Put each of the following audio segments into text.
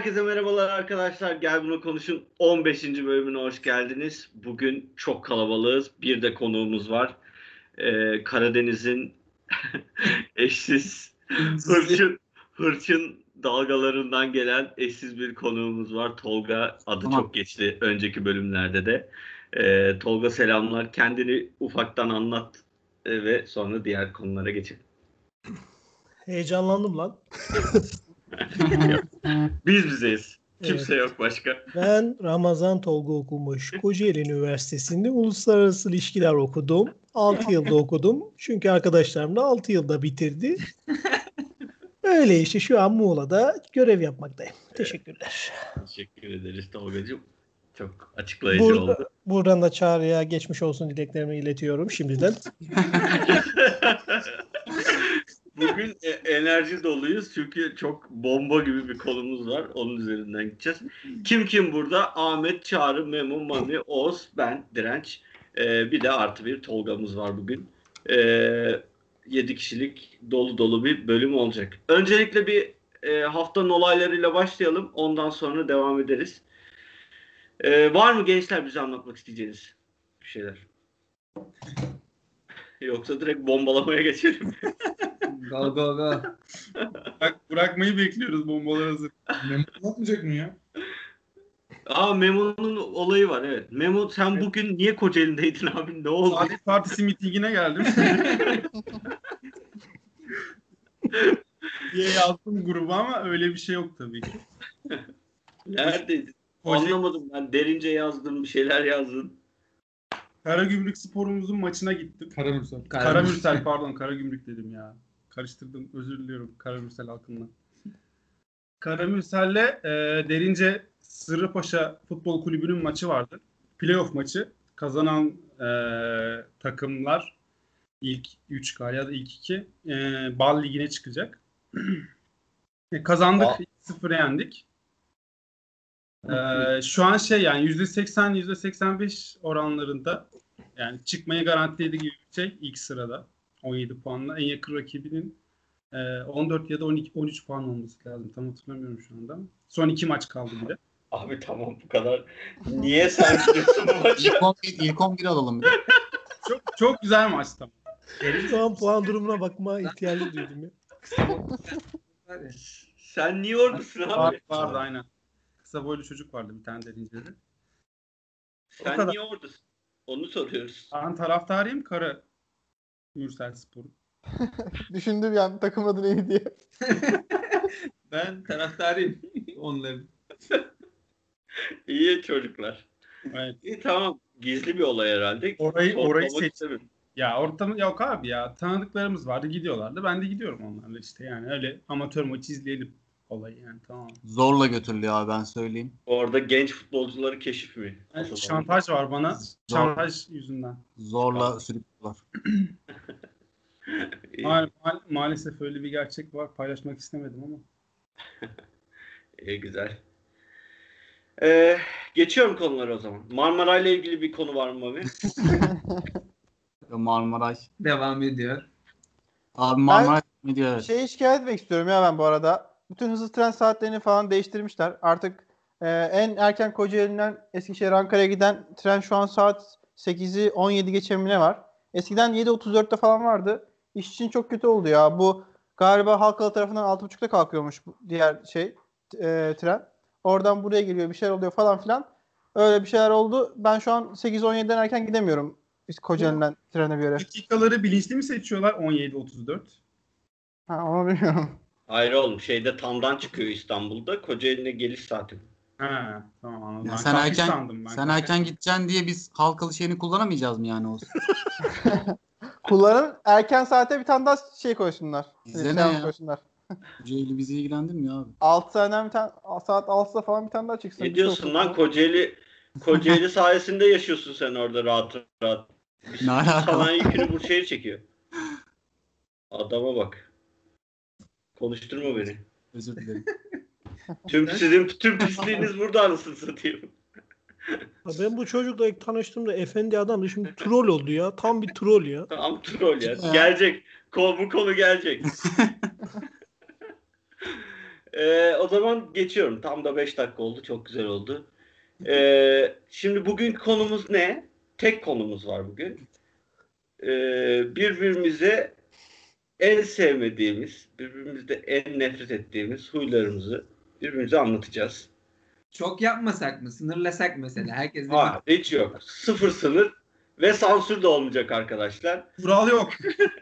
Herkese merhabalar arkadaşlar. Gel bunu konuşun 15. bölümüne hoş geldiniz. Bugün çok kalabalığız. Bir de konuğumuz var. Ee, Karadeniz'in eşsiz hırçın, hırçın dalgalarından gelen eşsiz bir konuğumuz var. Tolga adı Tamam. çok geçti önceki bölümlerde de. Ee, Tolga selamlar. Kendini ufaktan anlat e, ve sonra diğer konulara geçelim. Heyecanlandım lan. Biz bizeyiz. Kimse yok başka. Ben Ramazan Tolga okumuş. Kocaeli Üniversitesi'nde uluslararası ilişkiler okudum. 6 yılda okudum. Çünkü arkadaşlarım da 6 yılda bitirdi. Öyle işte şu an Muğla'da görev yapmaktayım. Teşekkürler. Teşekkür ederiz Tolga'cığım. Çok açıklayıcı Burada, oldu. buradan da Çağrı'ya geçmiş olsun dileklerimi iletiyorum şimdiden. Bugün e- enerji doluyuz çünkü çok bomba gibi bir konumuz var. Onun üzerinden gideceğiz. Kim kim burada? Ahmet, Çağrı, Memo, Mami, Oğuz, ben, Direnç. Ee, bir de artı bir Tolga'mız var bugün. Ee, 7 kişilik dolu dolu bir bölüm olacak. Öncelikle bir e, haftanın olaylarıyla başlayalım. Ondan sonra devam ederiz. Ee, var mı gençler bize anlatmak isteyeceğiniz bir şeyler? Yoksa direkt bombalamaya geçelim. Go go go. Bak, bırakmayı bekliyoruz bombalar hazır. Memo atmayacak mı ya? Aa Memo'nun olayı var evet. Memo sen bugün niye Kocaeli'ndeydin abi ne oldu? Saadet Partisi mitingine geldim. diye yazdım gruba ama öyle bir şey yok tabii ki. Neredeydin? Anlamadım ben. Derince yazdım bir şeyler yazdın. Karagümrük sporumuzun maçına gittim. Karamürsel. Karamürsel pardon Karagümrük dedim ya. Karıştırdım özür diliyorum Karamürsel halkından. Karamürsel'le e, Derince Sırrıpaşa Futbol Kulübü'nün maçı vardı. Playoff maçı. Kazanan e, takımlar ilk 3 galiba ya da ilk 2 e, Bal Ligi'ne çıkacak. E, kazandık. Aa. 0 yendik. E, şu an şey yani %80 %85 oranlarında yani çıkmayı garantiledi gibi bir şey ilk sırada. 17 puanla. En yakın rakibinin e, 14 ya da 12 13 puan olması lazım. Tam hatırlamıyorum şu anda. Son iki maç kaldı bir de. Abi tamam bu kadar. Niye sen biliyorsun bu maçı? İlk 11, ilk 11 alalım. bir. Çok çok güzel maç tam. Şu an puan durumuna bakma ihtiyacı duydum ya. Sen niye oradasın abi? Var, vardı aynen. Kısa boylu çocuk vardı bir tane derincede. o Sen kadar. niye oradasın? Onu soruyoruz. Ben taraftarıyım Kara Mürsel Spor. Düşündüm yani takım adı neydi diye. Ben taraftarıyım onların. İyi çocuklar. Evet. İyi tamam. Gizli bir olay herhalde. Orayı orayı Sorgulamak seç. istemiyorum. Ya ortam yok abi ya. Tanıdıklarımız vardı gidiyorlardı. Ben de gidiyorum onlarla işte yani öyle amatör maçı izleyelim olayı yani tamam. Zorla götürülüyor abi ben söyleyeyim. Orada genç futbolcuları keşif mi? Yani şantaj var bana. Zor. Şantaj yüzünden. Zorla sürüklüyorlar. İyi, Ma- ma- maalesef öyle bir gerçek var. Paylaşmak istemedim ama. iyi, güzel. Ee, geçiyorum konulara o zaman. Marmara ile ilgili bir konu var mı abi? Marmaray. Devam ediyor. Abi Marmaray ne diyor evet. Şeyi şikayet etmek istiyorum ya ben bu arada. Bütün hızlı tren saatlerini falan değiştirmişler. Artık e, en erken Kocaeli'nden Eskişehir Ankara'ya giden tren şu an saat 8'i 17 geçe ne var? Eskiden 7.34'te falan vardı. İş için çok kötü oldu ya. Bu galiba Halkalı tarafından 6.30'da kalkıyormuş bu diğer şey e, tren. Oradan buraya geliyor bir şeyler oluyor falan filan. Öyle bir şeyler oldu. Ben şu an 8-17'den erken gidemiyorum. Biz Kocaeli'den trene bir yere. Dakikaları bilinçli mi seçiyorlar 17-34? Ha, onu bilmiyorum. Hayır oğlum şeyde Tam'dan çıkıyor İstanbul'da. Kocaeli'ne geliş saati. Ha, tamam anladım. Ya Ben sen kalkış erken sandım ben. sen erken gideceksin diye biz halkalı şeyini kullanamayacağız mı yani olsun? Kullanın erken saate bir tane daha şey koysunlar. Bize Şey ne ya? Koysunlar. Kocaeli bizi ilgilendirmiyor abi. 6 tane bir tane saat 6'da falan bir tane daha çıksın. Ne diyorsun lan. Kocaeli Kocaeli sayesinde yaşıyorsun sen orada rahat rahat. Ne alaka? Sanayi yükünü bu şehir çekiyor. Adama bak. Konuşturma beni. Özür dilerim. Tüm sizin tüm pisliğiniz burada anasını satayım. Ya ben bu çocukla ilk tanıştığımda efendi adamdı. Şimdi troll oldu ya. Tam bir troll ya. Tam troll ya. Ya. Gelecek. Kol, bu konu gelecek. Ee, o zaman geçiyorum. Tam da 5 dakika oldu. Çok güzel oldu. Ee, şimdi bugün konumuz ne? Tek konumuz var bugün. Ee, birbirimize en sevmediğimiz, birbirimizde en nefret ettiğimiz huylarımızı birbirimize anlatacağız. Çok yapmasak mı? Sınırlasak mesela. Herkes de Ha, hiç yok. Sıfır sınır ve sansür de olmayacak arkadaşlar. Kural yok.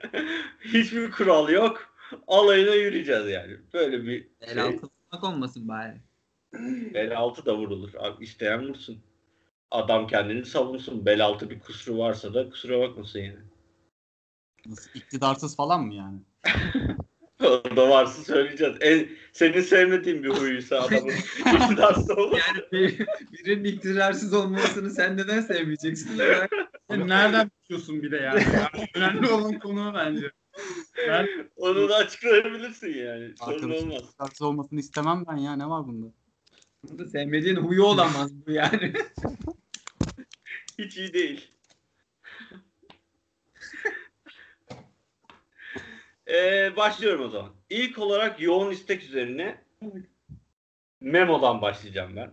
Hiçbir kural yok. Alayına yürüyeceğiz yani. Böyle bir el şey. altı olmasın bari. Bel altı da vurulur. Abi isteyen vursun. Adam kendini savunsun. Bel altı bir kusuru varsa da kusura bakmasın yani. Nasıl, iktidarsız falan mı yani? O da varsa söyleyeceğiz. En, senin sevmediğin bir huyuysa adamın iktidarsız olur. Yani bir, birinin iktidarsız olmasını sen neden sevmeyeceksin? Sen nereden biliyorsun bir de yani. yani önemli olan konu o bence. Ben Onu da açıklayabilirsin yani. Sorun olmaz. iktidarsız olmasını istemem ben ya. Ne var bunda? Bunda sevmediğin huyu olamaz bu yani. Hiç iyi değil. Ee, başlıyorum o zaman. İlk olarak yoğun istek üzerine Memo'dan başlayacağım ben.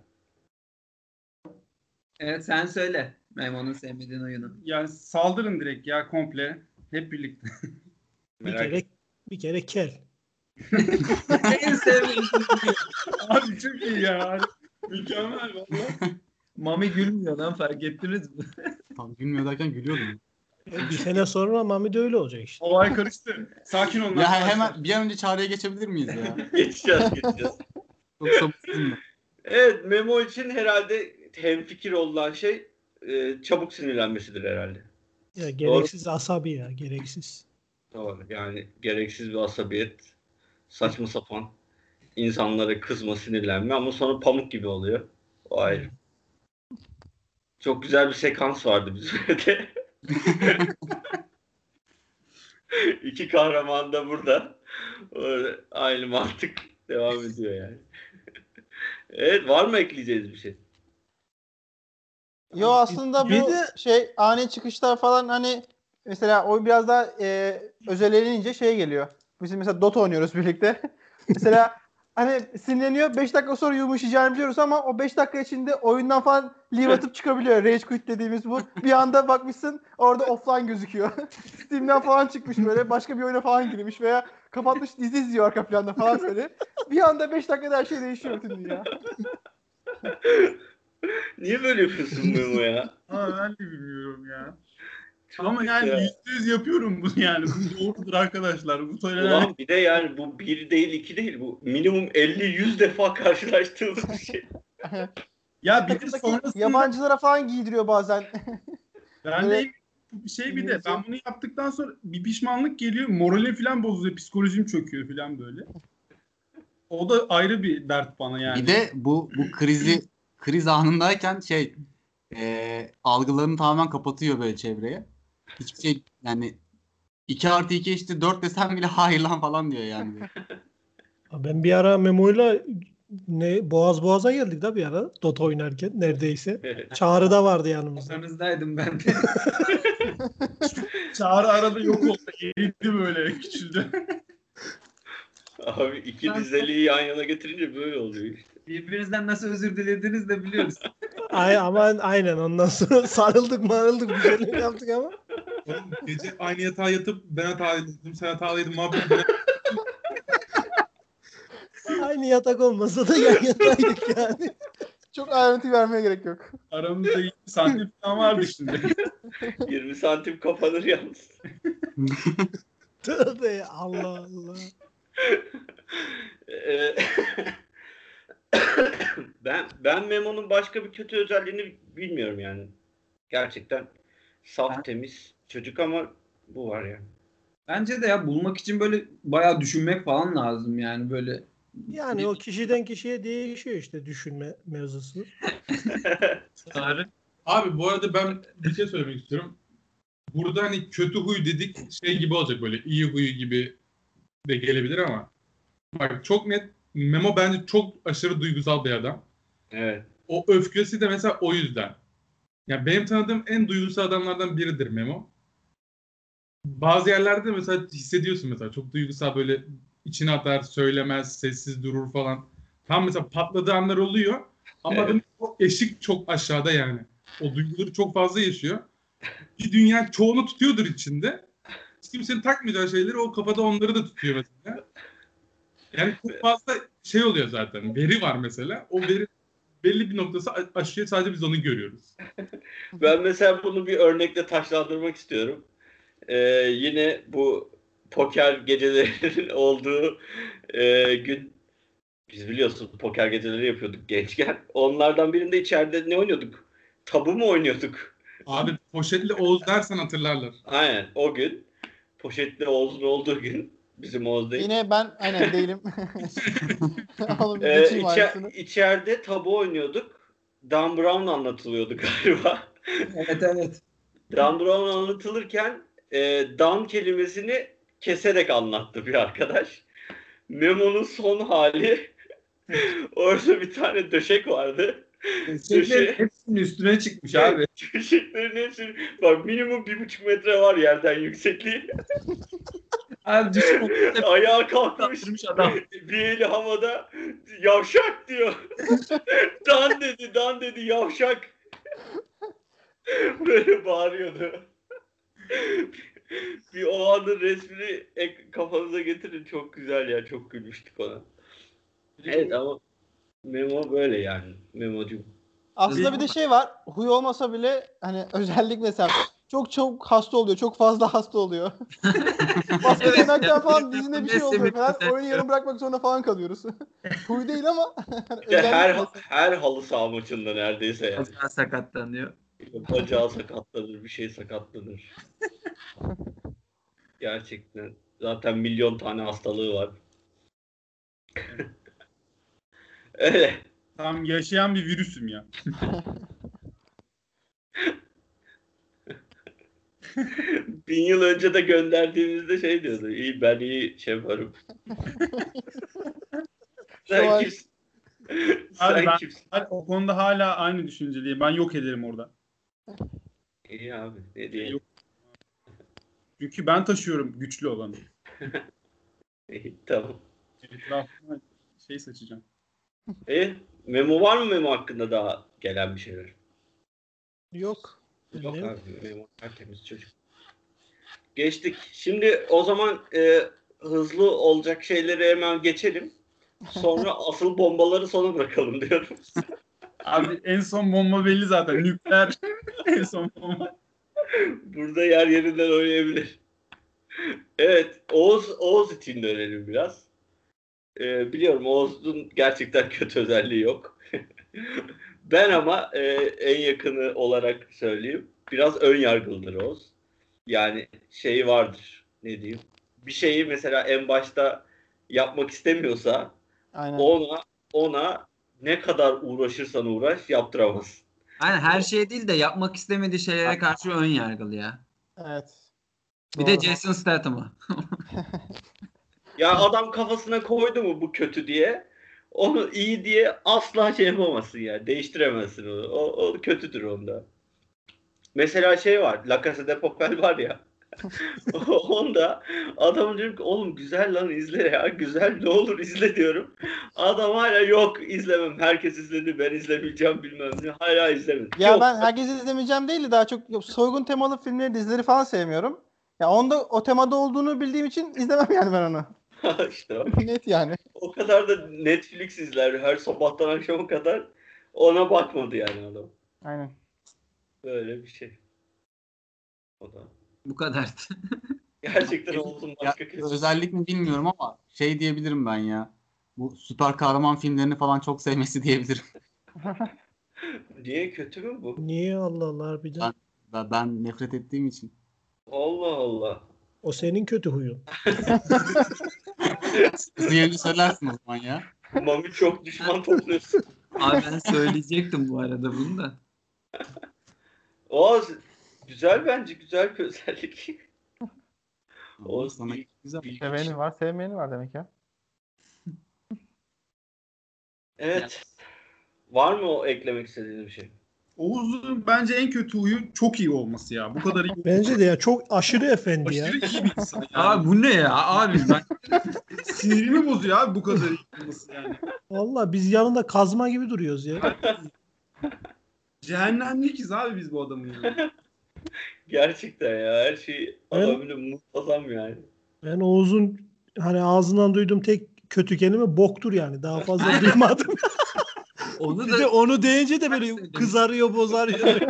Evet sen söyle. Memo'nun sevmediğin oyunu. yani saldırın direkt ya komple. Hep birlikte. Bir Merak kere bir kere kel. en sevmediğin Abi çok iyi ya. Mükemmel valla. Mami gülmüyor lan fark ettiniz mi? Tam gülmüyor derken gülüyordum. Bir sene sonra Mami de öyle olacak işte. Olay karıştı. Sakin olun. ya arkadaşlar. hemen bir an önce çağrıya geçebilir miyiz ya? geçeceğiz geçeceğiz. Çok sabırsızım. Evet Memo için herhalde hemfikir olan şey e, çabuk sinirlenmesidir herhalde. Ya gereksiz asabi ya gereksiz. Doğru. Yani gereksiz bir asabiyet, saçma sapan insanlara kızma, sinirlenme ama sonra pamuk gibi oluyor. O ayrı. Çok güzel bir sekans vardı bizde. İki kahraman da burada. Aynı mantık devam ediyor yani. evet var mı ekleyeceğiz bir şey? Yo aslında bu Bir de- şey ani çıkışlar falan hani mesela o biraz daha e, özelenince şey geliyor. Biz mesela Dota oynuyoruz birlikte. mesela hani sinirleniyor 5 dakika sonra yumuşayacağını biliyoruz ama o 5 dakika içinde oyundan falan leave atıp çıkabiliyor. Rage quit dediğimiz bu. Bir anda bakmışsın orada offline gözüküyor. Steam'den falan çıkmış böyle başka bir oyuna falan girmiş veya kapatmış dizi izliyor arka planda falan böyle. Bir anda 5 dakikada her şey değişiyor bütün dünya. Niye böyle yapıyorsun Memo ya? Ama ben de bilmiyorum ya. Ama yani yüzde yüz yapıyorum bunu yani. Bu doğrudur arkadaşlar. Bu söylenen Ulan bir de yani bu bir değil iki değil bu minimum 50-100 defa karşılaştığımız bir şey. ya bir de sonrasında yabancılara falan giydiriyor bazen. ben de bir şey bir de ben bunu yaptıktan sonra bir pişmanlık geliyor. Moralim falan bozuluyor. Psikolojim çöküyor falan böyle. O da ayrı bir dert bana yani. Bir de bu bu krizi kriz anındayken şey e, algılarını tamamen kapatıyor böyle çevreye. Hiçbir şey yani 2 artı 2 işte 4 desem bile hayır lan falan diyor yani. Ben bir ara Memo'yla ne boğaz boğaza geldik da bir ara Dota oynarken neredeyse. Çağrı da vardı yanımızda. Aranızdaydım ben de. Çağrı arada yok oldu. Eridi böyle küçüldü. Abi iki dizeliği yan yana getirince böyle oluyor. Birbirinizden nasıl özür dilediğinizi de biliyoruz. Ay, ama aynen ondan sonra sarıldık marıldık bir şeyler yaptık ama. Oğlum gece aynı yatağa yatıp ben hatalıydım, sen hatalıydım muhabbet. Aynı yatak olmasa da yan yataydık yani. Çok ayrıntı vermeye gerek yok. Aramızda 20 santim falan vardı şimdi. 20 santim kapanır yalnız. Tövbe Allah Allah. Ben ben Memo'nun başka bir kötü özelliğini bilmiyorum yani. Gerçekten saf temiz çocuk ama bu var yani. Bence de ya bulmak için böyle bayağı düşünmek falan lazım yani böyle. Yani o kişiden kişiye değişiyor işte düşünme mevzusu. Abi bu arada ben bir şey söylemek istiyorum. Burada hani kötü huy dedik şey gibi olacak böyle iyi huyu gibi de gelebilir ama bak çok net Memo bence çok aşırı duygusal bir adam. Evet. O öfkesi de mesela o yüzden. Yani benim tanıdığım en duygusal adamlardan biridir Memo. Bazı yerlerde mesela hissediyorsun mesela çok duygusal böyle içine atar, söylemez, sessiz durur falan. Tam mesela patladığı anlar oluyor. Ama Evet. o eşik çok aşağıda yani. O duyguları çok fazla yaşıyor. Bir dünya çoğunu tutuyordur içinde. Hiç kimsenin takmayacağı şeyleri o kafada onları da tutuyor mesela. Yani çok fazla şey oluyor zaten. Veri var mesela. O veri belli bir noktası a- aşıyor. Sadece biz onu görüyoruz. Ben mesela bunu bir örnekle taşlandırmak istiyorum. Ee, yine bu poker gecelerinin olduğu e, gün biz biliyorsun poker geceleri yapıyorduk gençken. Onlardan birinde içeride ne oynuyorduk? Tabu mu oynuyorduk? Abi poşetli Oğuz dersen hatırlarlar. Aynen o gün. Poşetli Oğuz'un olduğu gün. Bizim Oğuz değil. Yine ben aynen değilim. Oğlum bir Ee, geçeyim içe- aynısını. içeride tabu oynuyorduk. Dan Brown anlatılıyordu galiba. Evet evet. Dan Brown anlatılırken e, Dan kelimesini keserek anlattı bir arkadaş. Memo'nun son hali orada bir tane döşek vardı. Şeylerin hepsinin üstüne çıkmış abi. Döşeklerin hepsi bak minimum bir buçuk metre var yerden yüksekliği. Abi düşün. Ayağa kalkmış. Adam. Bir eli havada yavşak diyor. Dan dedi, Dan dedi yavşak. Böyle bağırıyordu. bir o anın resmini ek- kafanıza getirin. Çok güzel ya. Çok gülmüştük ona. Evet ama Memo böyle yani. Memo'cum. Aslında bir de şey var. Huy olmasa bile hani özellik mesela çok çok hasta oluyor. Çok fazla hasta oluyor. Basket Evet, oynarken falan böyle dizinde bir şey oluyor falan. Oyunu yarım bırakmak zorunda falan kalıyoruz. Huy değil ama İşte her her halı saha maçında neredeyse yani. Bacağı sakatlanıyor. Bacağı sakatlanır, bir şey sakatlanır. Gerçekten. Zaten milyon tane hastalığı var. Öyle. Tam yaşayan bir virüsüm ya. Bin yıl önce de gönderdiğimizde şey diyordu. İyi ben iyi şey yaparım. Şu an- Sen kimsin? Abi Sen ben- kimsin? Hal- O konuda hala aynı düşünceliyim. Ben yok ederim orada. İyi abi. Ne diyelim. Yok. Çünkü ben taşıyorum güçlü olanı. İyi, tamam. Şey saçacağım. E, memo var mı memo hakkında daha gelen bir şeyler? Yok. Yok Ne? abi memo tertemiz çocuk. Geçtik. Şimdi o zaman e, hızlı olacak şeyleri hemen geçelim. Sonra asıl bombaları sona bırakalım diyorum. Abi en son bomba belli zaten. Nükleer en son bomba. Burada yer yerinden oynayabilir. Evet, Oğuz, Oğuz için dönelim biraz. Ee, biliyorum Oğuz'un gerçekten kötü özelliği yok. Ben ama e, en yakını olarak söyleyeyim. Biraz ön yargılıdır Oğuz. Yani şeyi vardır. Ne diyeyim? Bir şeyi mesela en başta yapmak istemiyorsa Aynen. ona ona ne kadar uğraşırsan uğraş yaptıramaz. Aynen her şey değil de yapmak istemediği şeylere karşı ön yargılı ya. Evet. Bir de Doğru. Jason Statham'ı. Ya adam kafasına koydu mu bu kötü diye onu iyi diye asla şey yapamazsın ya. Değiştiremezsin onu. O, o kötüdür onda. Mesela şey var. La Casa de Papel var ya. onda adam diyor ki oğlum güzel lan izle ya. Güzel ne olur izle diyorum. Adam hala yok izlemem. Herkes izledi ben izlemeyeceğim bilmem ne. Hala izlemedim. Ya Yok. ben herkesi izlemeyeceğim değil de daha çok soygun temalı filmleri, dizileri falan sevmiyorum. Ya onda o temada olduğunu bildiğim için izlemem yani ben onu. işte. Net yani. o kadar da Netflix izler her sabahtan akşama kadar ona bakmadı yani adam. Aynen. Böyle bir şey. O da. Bu kadar. Gerçekten olsun Ya, başka kötü. özellik mi bilmiyorum ama şey diyebilirim ben ya. Bu süper kahraman filmlerini falan çok sevmesi diyebilirim. Niye kötü mü bu? Niye Allah Allah harbiden? Ben, ben nefret ettiğim için. Allah Allah. O senin kötü huyun. Hızlı yerini söylersin o zaman ya. Mami çok düşman topluyorsun. Abi ben söyleyecektim bu arada bunu da. O güzel bence güzel bir özellik. O sana güzel. Seveni var, sevmeyeni var demek ya. Evet. Var mı o eklemek istediğin bir şey? Oğuz'un bence en kötü huyu çok iyi olması ya. Bu kadar iyi. Bence de ya çok aşırı efendi ya. Aşırı iyi bir insan yani. Abi bu ne ya? Abi ben Sinirimi bozuyor abi bu kadar iyi olması yani. Valla biz yanında kazma gibi duruyoruz ya. Cehennemlikiz abi biz bu adamın yani. Gerçekten ya her şey Evet. adamıyla muntazam yani. Ben Oğuz'un hani ağzından duyduğum tek kötü kelime boktur yani. Daha fazla duymadım. Onu Bir de da onu deyince de böyle kızarıyor bozarıyor.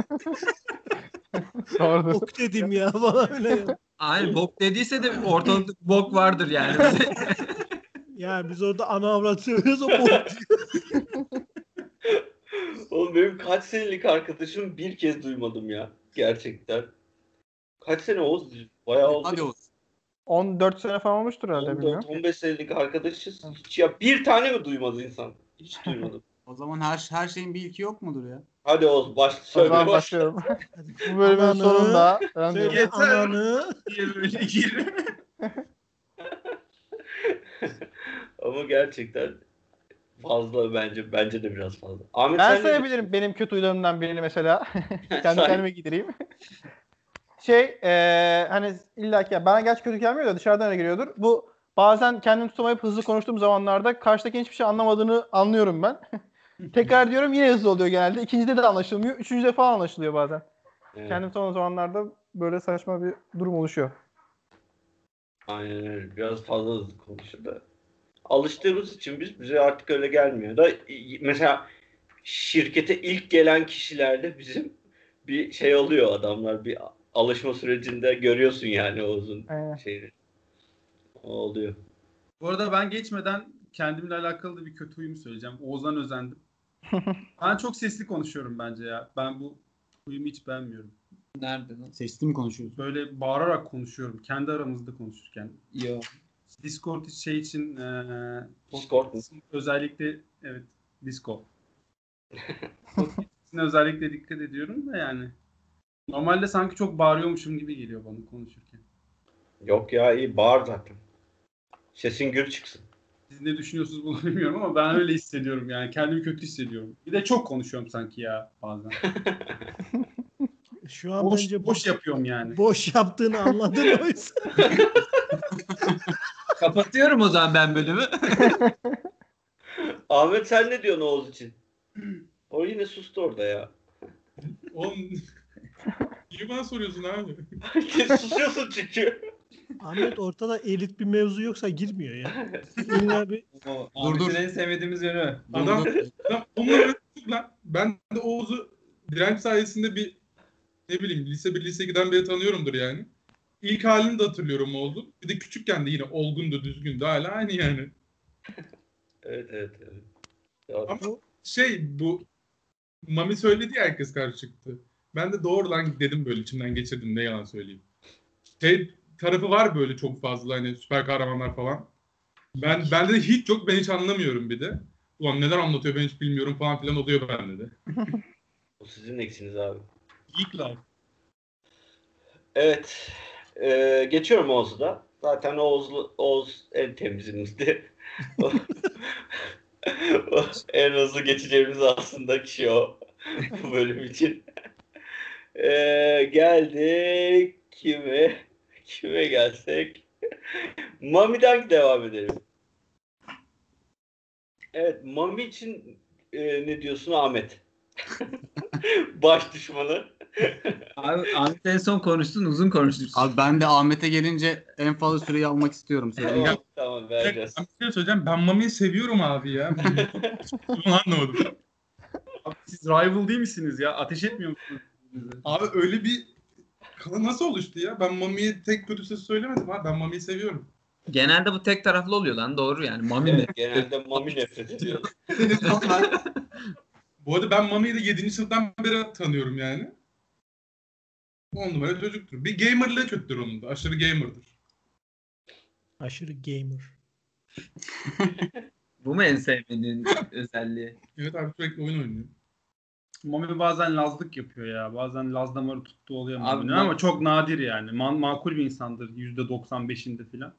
Bok dedim ya falan öyle. ya. Ay bok dediyse de ortalıkta bok vardır yani. Ya biz orada ana avrat söylüyoruz o bok. Oğlum benim kaç senelik arkadaşım bir kez duymadım ya. Gerçekten. Kaç sene Oğuz? Bayağı oldu. Hadi olsun. 14 sene falan olmuştur herhalde bilmiyorum. 14-15 senelik arkadaşız. Hiç ya bir tane mi duymadı insan? Hiç duymadım. O zaman her her şeyin bir ilki yok mudur ya? Hadi Oğuz baş söyle baş. başlıyorum. Bu bölümün Ananı sonunda. Yeter. ananı. diye böyle gir. Ama gerçekten fazla bence. Bence de biraz fazla. Ahmet Ben sayabilirim benim kötü huylarımdan birini mesela. Kendi kendime gidireyim. şey eee hani illa ki bana gerçi kötü gelmiyor da dışarıdan öyle geliyordur. Bu bazen kendimi tutamayıp hızlı konuştuğum zamanlarda karşıdaki hiçbir şey anlamadığını anlıyorum ben. Tekrar diyorum yine hızlı oluyor genelde. İkincide de anlaşılmıyor. Üçüncüde falan anlaşılıyor bazen. Evet, Kendim son zamanlarda böyle saçma bir durum oluşuyor. Aynen öyle. Biraz fazla hızlı konuşuyor da. Alıştığımız için biz bize artık öyle gelmiyor da mesela şirkete ilk gelen kişilerde bizim bir şey oluyor adamlar bir alışma sürecinde görüyorsun yani Oğuz'un Aynen. şeyini. O oluyor. Bu arada ben geçmeden kendimle alakalı da bir kötü huyumu söyleyeceğim. Oğuzhan özendim. ben çok sesli konuşuyorum bence ya. Ben bu huyumu hiç beğenmiyorum. Nerede lan? Sesli mi konuşuyoruz? Böyle bağırarak konuşuyorum. Kendi aramızda konuşurken. Yo. Discord şey için eee Discord özellikle evet Discord. Özellikle dikkat ediyorum da yani. Normalde sanki çok bağırıyormuşum gibi geliyor bana konuşurken. Yok ya iyi bağır zaten. Sesin gür çıksın. Siz ne düşünüyorsunuz bunu bilmiyorum ama ben öyle hissediyorum yani. Kendimi kötü hissediyorum. Bir de çok konuşuyorum sanki ya bazen. Şu an Boş, bence boş yapıyorum yani. boş yaptığını anladın o yüzden. Kapatıyorum o zaman ben bölümü. Ahmet sen ne diyorsun Oğuz için? O yine sustu orada ya. Oğlum niye bana soruyorsun abi? Susuyorsun çünkü. Ahmet ortada elit bir mevzu yoksa girmiyor ya. İlla bir Dur, dur. En sevmediğimiz yönü. Adam-. Lan onunla ben, lan, ben de Oğuz'u direnç sayesinde bir ne bileyim lise 1 lise 2'den beri tanıyorumdur yani. İlk halini de hatırlıyorum Oğuz'un. Bir de küçükken de yine olgundu, düzgündü. Hala aynı yani. Evet evet. evet. Ya, Ama şey bu Mami söyledi ya herkes karşı çıktı. Ben de doğru lan dedim böyle içimden geçirdim ne yalan söyleyeyim. Şey tarafı var böyle çok fazla hani süper kahramanlar falan. Ben bende de hiç yok ben hiç anlamıyorum bir de. Ulan neler anlatıyor ben hiç bilmiyorum falan filan oluyor bende de. o sizin eksiniz abi. Geek life. Evet. Ee, geçiyorum Oğuz'u da. Zaten Oğuz, Oğuz en temizimizdi. En hızlı geçeceğimiz aslında kişi o. Bu bölüm için. Ee, geldik kime? Kime gelsek? Mami'den devam edelim. Evet, Mami için e, ne diyorsun Ahmet? Baş düşmanı. Abi Ahmet en son konuştun uzun konuştun. Abi ben de Ahmet'e gelince en fazla süreyi almak istiyorum. Söyleyeyim. Tamam, tamam vereceğiz. Ben şey söyleyeceğim. Ben Mami'yi seviyorum abi ya. Bunu anlamadım. Abi siz rival değil misiniz ya? Ateş etmiyor musunuz? birbirinize? Abi öyle bir nasıl oluştu ya? Ben Mami'ye tek kötü söz söylemedim abi. Ben Mami'yi seviyorum. Genelde bu tek taraflı oluyor lan doğru yani. Mami mi? Evet, genelde Mami nefret ediyor. Bu arada ben Mami'yi de 7. sınıftan beri tanıyorum yani. 10 numara çocuktur. Bir gamerlığı kötüdür onun da. Aşırı gamerdır. aşırı gamer. Bu mu en sevmediğin özelliği? Evet abi sürekli oyun oynuyor. Mami bazen lazlık yapıyor ya. Bazen laz damarı tuttu oluyor Abi Mami- ama çok nadir yani. Man- makul bir insandır %95'inde filan.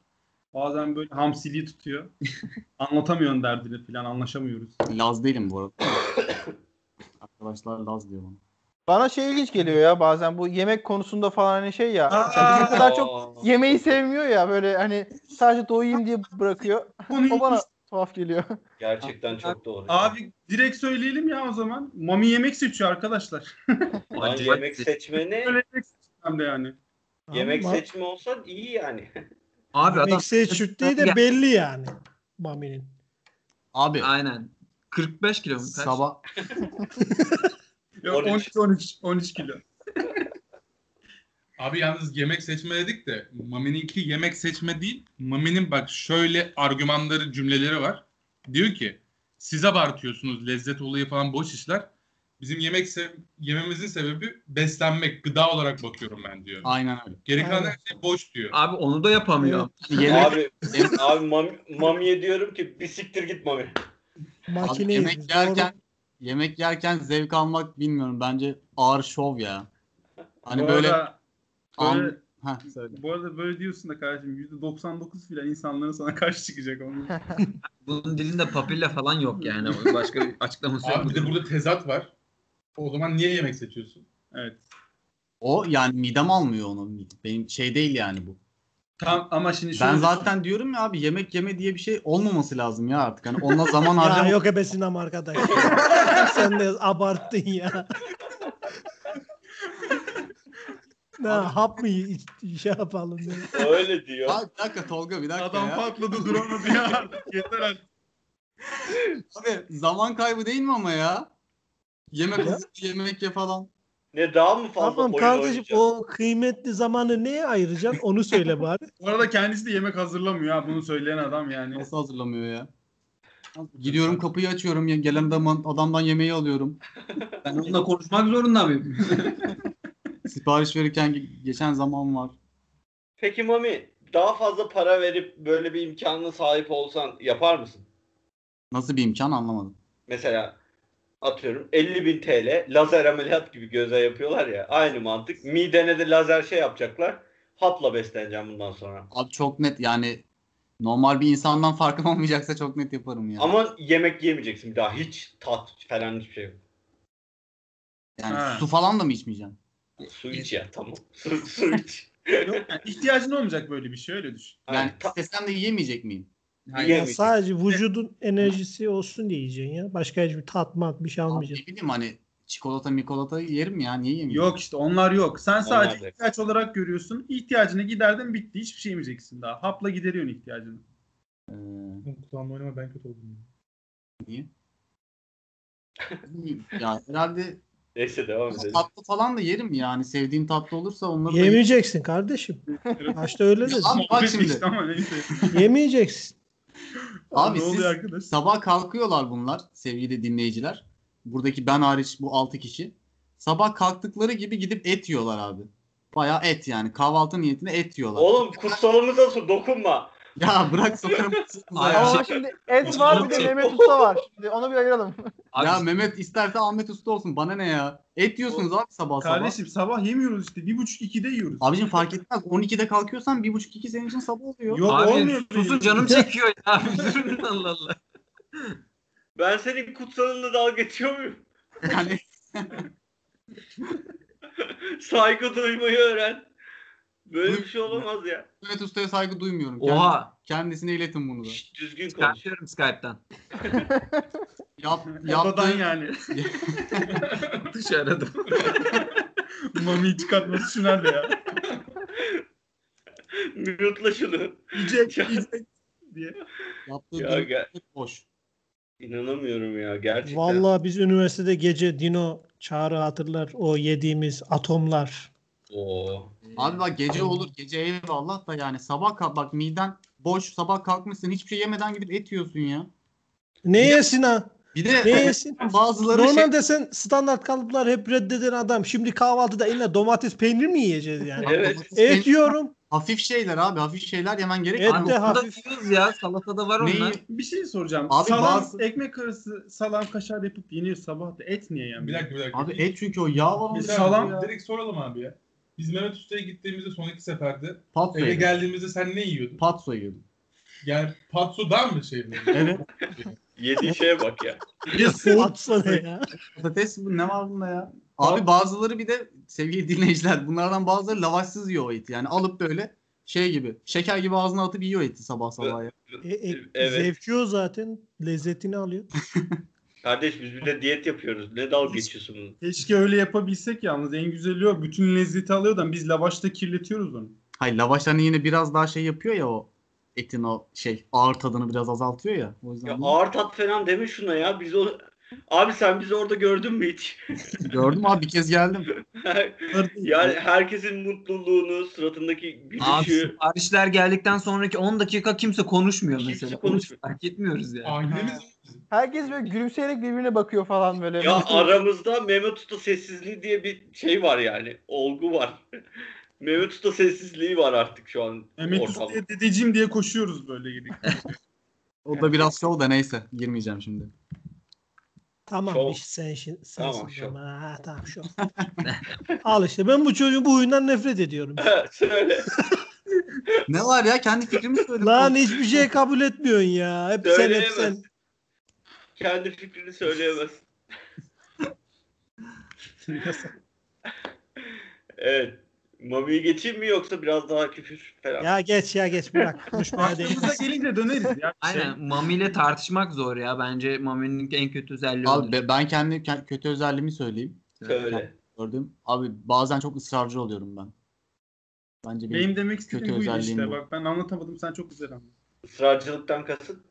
Bazen böyle hamsiliği tutuyor. Anlatamıyorsun derdini filan anlaşamıyoruz. Laz değilim bu arada. Arkadaşlar Laz diyor bana. Bana şey ilginç geliyor ya bazen bu yemek konusunda falan hani şey ya. Aa! bizim kadar çok yemeği sevmiyor ya böyle hani sadece doyayım diye bırakıyor. O bana tuhaf geliyor. Gerçekten çok doğru. Abi direkt söyleyelim ya o zaman. Mami yemek seçiyor arkadaşlar. Acayip yemek seçmeni Öyle yemek seçiyor hem de yani. yemek Ama seçme olsa iyi yani. Abi adam Yemek seçtirdiği de Ya- belli yani. Mami'nin. Abi Aynen. 45 kilo mu? Kaç? sabah Yok 13. 13 13 13 kilo. Abi yalnız yemek seçme dedik de Mami'ninki yemek seçme değil. Mami'nin bak şöyle argümanları cümleleri var. Diyor ki siz abartıyorsunuz lezzet olayı falan boş işler. Bizim yemek sev yememizin sebebi beslenmek, gıda olarak bakıyorum ben diyor. aynen öyle. Geri kalan her şey boş diyor. Abi onu da yapamıyor. Yemek, abi abi mam, mamiye diyorum ki bir siktir git mami. abi Makineyiz yemek yerken yemek yerken zevk almak bilmiyorum bence ağır şov ya. Hani bu böyle arada. Böyle, ha söyle. bu arada böyle diyorsun da kardeşim %99 filan insanların sana karşı çıkacak onu. Bunun dilinde papilla falan yok yani. Başka bir açıklaması yok. Abi bir de burada tezat var. O zaman niye yemek seçiyorsun? Evet. O yani doğum almıyor onu. Benim şey değil yani bu. Tam ama şimdi şöyle Ben zaten diyorum ya abi yemek yeme diye bir şey olmaması lazım ya artık. Hani ona zaman Ya harcama. yok ebesin ama arkadaş. Sen de abarttın ya. Ne hap mı iç- şey yapalım ya. Öyle diyor. Abi bir dakika Tolga bir dakika adam ya. patladı duramadı ya artık yeter artık. Abi zaman kaybı değil mi ama ya? Yemek Ya. hazır, yemek ye falan. Ne daha mı fazla Tamam oyun kardeşim oynayacağız? o kıymetli zamanı neye ayıracaksın onu söyle bari. Bu arada kendisi de yemek hazırlamıyor ha bunu söyleyen adam yani. Nasıl hazırlamıyor ya? Gidiyorum kapıyı açıyorum. ya- Gelen adamdan yemeği alıyorum. Ben onunla konuşmak zorunda mıyım? Sipariş verirken ge- geçen zaman var. Peki Mami daha fazla para verip böyle bir imkanına sahip olsan yapar mısın? Nasıl bir imkan anlamadım. Mesela atıyorum 50 bin TL lazer ameliyat gibi göze yapıyorlar ya. Aynı mantık. Midene de lazer şey yapacaklar. Hapla besleneceğim bundan sonra. Abi çok net yani normal bir insandan farkım olmayacaksa çok net yaparım ya. Ama yemek yemeyeceksin bir daha. Hiç tat falan hiçbir şey yok. yani Ha. su falan da mı içmeyeceğim? Su iç ya tamam. Su, iç. Yok yani ihtiyacın olmayacak böyle bir şey öyle düşün. Yani ta- istesem de yiyemeyecek miyim? Hayır. Ya sadece vücudun enerjisi olsun diye yiyeceksin ya. Başka hiçbir tat mat bir şey Abi almayacaksın. ne bileyim hani çikolata mikolata yerim ya niye yemeyeyim? Yok işte onlar yok. Sen sadece da- ihtiyaç olarak görüyorsun. İhtiyacını giderdin bitti. Hiçbir şey yemeyeceksin daha. Hapla gideriyorsun ihtiyacını. Ee, Kulağımla oynama ben kötü oldum. niye? ya herhalde Neyse devam edelim. tatlı falan da yerim yani. Sevdiğim tatlı olursa onları da Yemeyeceksin kardeşim. Başta öyle dedi. Abi bak şimdi. işte ama neyse. Yemeyeceksin. Abi ne siz oluyor arkadaş? sabah kalkıyorlar bunlar sevgili dinleyiciler. Buradaki ben hariç bu 6 kişi. Sabah kalktıkları gibi gidip et yiyorlar abi. Bayağı et yani. Kahvaltı niyetine et yiyorlar. Oğlum kutsalımıza su dokunma. Ya bırak sokarım bir Ama şey- şimdi et var bir de Mehmet Usta var. Şimdi onu bir ayıralım. Abi, Ya Mehmet isterse Ahmet Usta olsun. Bana ne ya? Et yiyorsunuz abi sabah sabah. Kardeşim sabah yemiyoruz işte. Bir buçuk ikide yiyoruz. Abicim fark etmez. 12'de kalkıyorsan 1.5-2 senin için sabah oluyor. Yok abi olmuyor. susun canım çekiyor ya. Allah Allah. Ben senin kutsalınla dalga geçiyor muyum? Yani Saygı duymayı öğren. Böyle bir şey olamaz ya. Mehmet Usta'ya saygı duymuyorum. Oha. Kendisine iletin bunu da. Şşt, düzgün konuş. Çıkartıyorum Skype'tan. Yap, yaptığı, yani. Dışarıda. Mami'yi çıkartması şu nerede ya? Mute'la şunu. Yiyecek, Ya. yiyecek diye. yaptığı Ya gel. hep boş. İnanamıyorum ya gerçekten. Vallahi biz üniversitede gece Dino Çağrı hatırlar o yediğimiz atomlar. Oo. Abi bak gece olur. Gece eyvallah da yani sabah kalk bak miden boş sabah kalkmışsın hiçbir şey yemeden gidip et yiyorsun ya. Ne yesin ha? Bir de Ne yesin? bazıları şey, Normalde sen standart kalıplar hep reddeden adam. Şimdi kahvaltıda eline domates peynir mi yiyeceğiz yani? Evet. Et yiyorum. hafif şeyler abi hafif şeyler yemen gerek. Et Abi de hafif. yiyoruz ya. Salatada var Neyi- onlar. Bir şey soracağım. Abi salam, bazı- ekmek arası salam kaşar yapıp yeniyor sabah da et niye yani? Bir dakika bir dakika. Abi et çünkü o yağ var salam- ya. direkt soralım abi ya. Biz Mehmet Usta'ya gittiğimizde son iki seferde Patso eve yedim. geldiğimizde sen ne yiyordun? Patso yiyordum. Yani patsodan mı şey? Evet. Yediği şeye bak ya. Atsana ya. Patates bu ne var bunda ya? Abi bazıları bir de sevgili dinleyiciler bunlardan bazıları lavaşsız yiyor o eti. Yani alıp böyle şey gibi şeker gibi ağzına atıp yiyor eti sabah sabah ya. E, e, Evet. Zevki o zaten. Lezzetini alıyor. Kardeş biz bir de diyet yapıyoruz. Ne dalga geçiyorsunuz? Keşke öyle yapabilsek yalnız. En güzeli o. Bütün lezzeti alıyor da biz lavaşta kirletiyoruz onu. Hayır lavaş hani yine biraz daha şey yapıyor ya o etin o şey ağır tadını biraz azaltıyor ya. O yüzden Ya bunu ağır tat falan deme şuna ya. Biz o Abi sen bizi orada gördün mü hiç? gördüm abi bir kez geldim. yani herkesin mutluluğunu, suratındaki Abi gülüşü. siparişler geldikten sonraki 10 dakika kimse konuşmuyor Kimse mesela. konuşmuyor. Fark etmiyoruz yani. Ailemiz Herkes böyle gülümseyerek birbirine bakıyor falan böyle. Ya aramızda Mehmet Usta sessizliği diye bir şey var yani. Olgu var. Mehmet Usta sessizliği var artık şu an Mehmet ortamda. Usta'ya dedeciğim diye koşuyoruz böyle gidip. O da biraz şov da neyse girmeyeceğim şimdi. Tamam Şov. işte sen şimdi Tamam, sensin şov. ama. Ha, tamam şu. Al işte ben bu çocuğun bu huyundan nefret ediyorum. Söyle. Ne var ya kendi fikrimi söyledim. Lan hiçbir şey kabul etmiyorsun ya. Hep sen hep sen. Kendi fikrini söyleyemez. evet. Mami'yi geçeyim mi yoksa biraz daha küfür falan? Ya geç ya geç bırak. Konuşmaya değil. Aklımıza gelince döneriz ya. Şey, Aynen. Mami ile tartışmak zor ya. Bence Mami'nin en kötü özelliği Abi be- ben kendi ke- kötü özelliğimi söyleyeyim. Söyle. Gördüm. Abi bazen çok ısrarcı oluyorum ben. Bence benim, Benim demek kötü istediğim buydu özelliğim işte. bu. Bak ben anlatamadım sen çok güzel anladın. Israrcılıktan kasıt.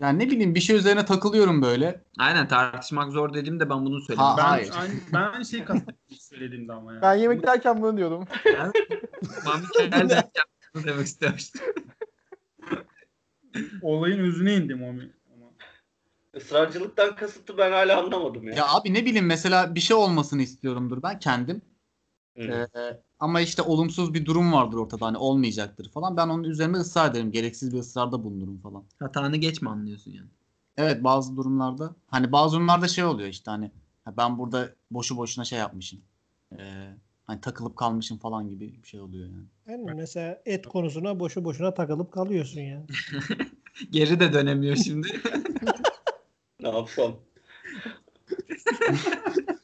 Yani ne bileyim bir şey üzerine takılıyorum böyle. Aynen tartışmak zor dediğimde ben bunu söyledim. Ha, Ben, Hayır. aynı, ben aynı şeyi kastettim söylediğimde ama ya. Ben yemek derken bunu diyordum. Mami Kemal derken bunu demek istemiştim. Olayın özüne indim? Ama. Israrcılıktan kasıtı ben hala anlamadım ya. Ya abi ne bileyim mesela bir şey olmasını istiyorumdur ben kendim. Hı. Ee, ama işte olumsuz bir durum vardır ortada hani olmayacaktır falan. Ben onun üzerine ısrar ederim. Gereksiz bir ısrarda bulunurum falan. Hatanı geç mi anlıyorsun yani? Evet bazı durumlarda hani bazı durumlarda şey oluyor işte hani ha, ben burada boşu boşuna şey yapmışım. Ee, hani takılıp kalmışım falan gibi bir şey oluyor yani. Yani mesela et konusuna boşu boşuna takılıp kalıyorsun yani. Geri de dönemiyor şimdi. Ne yapsam?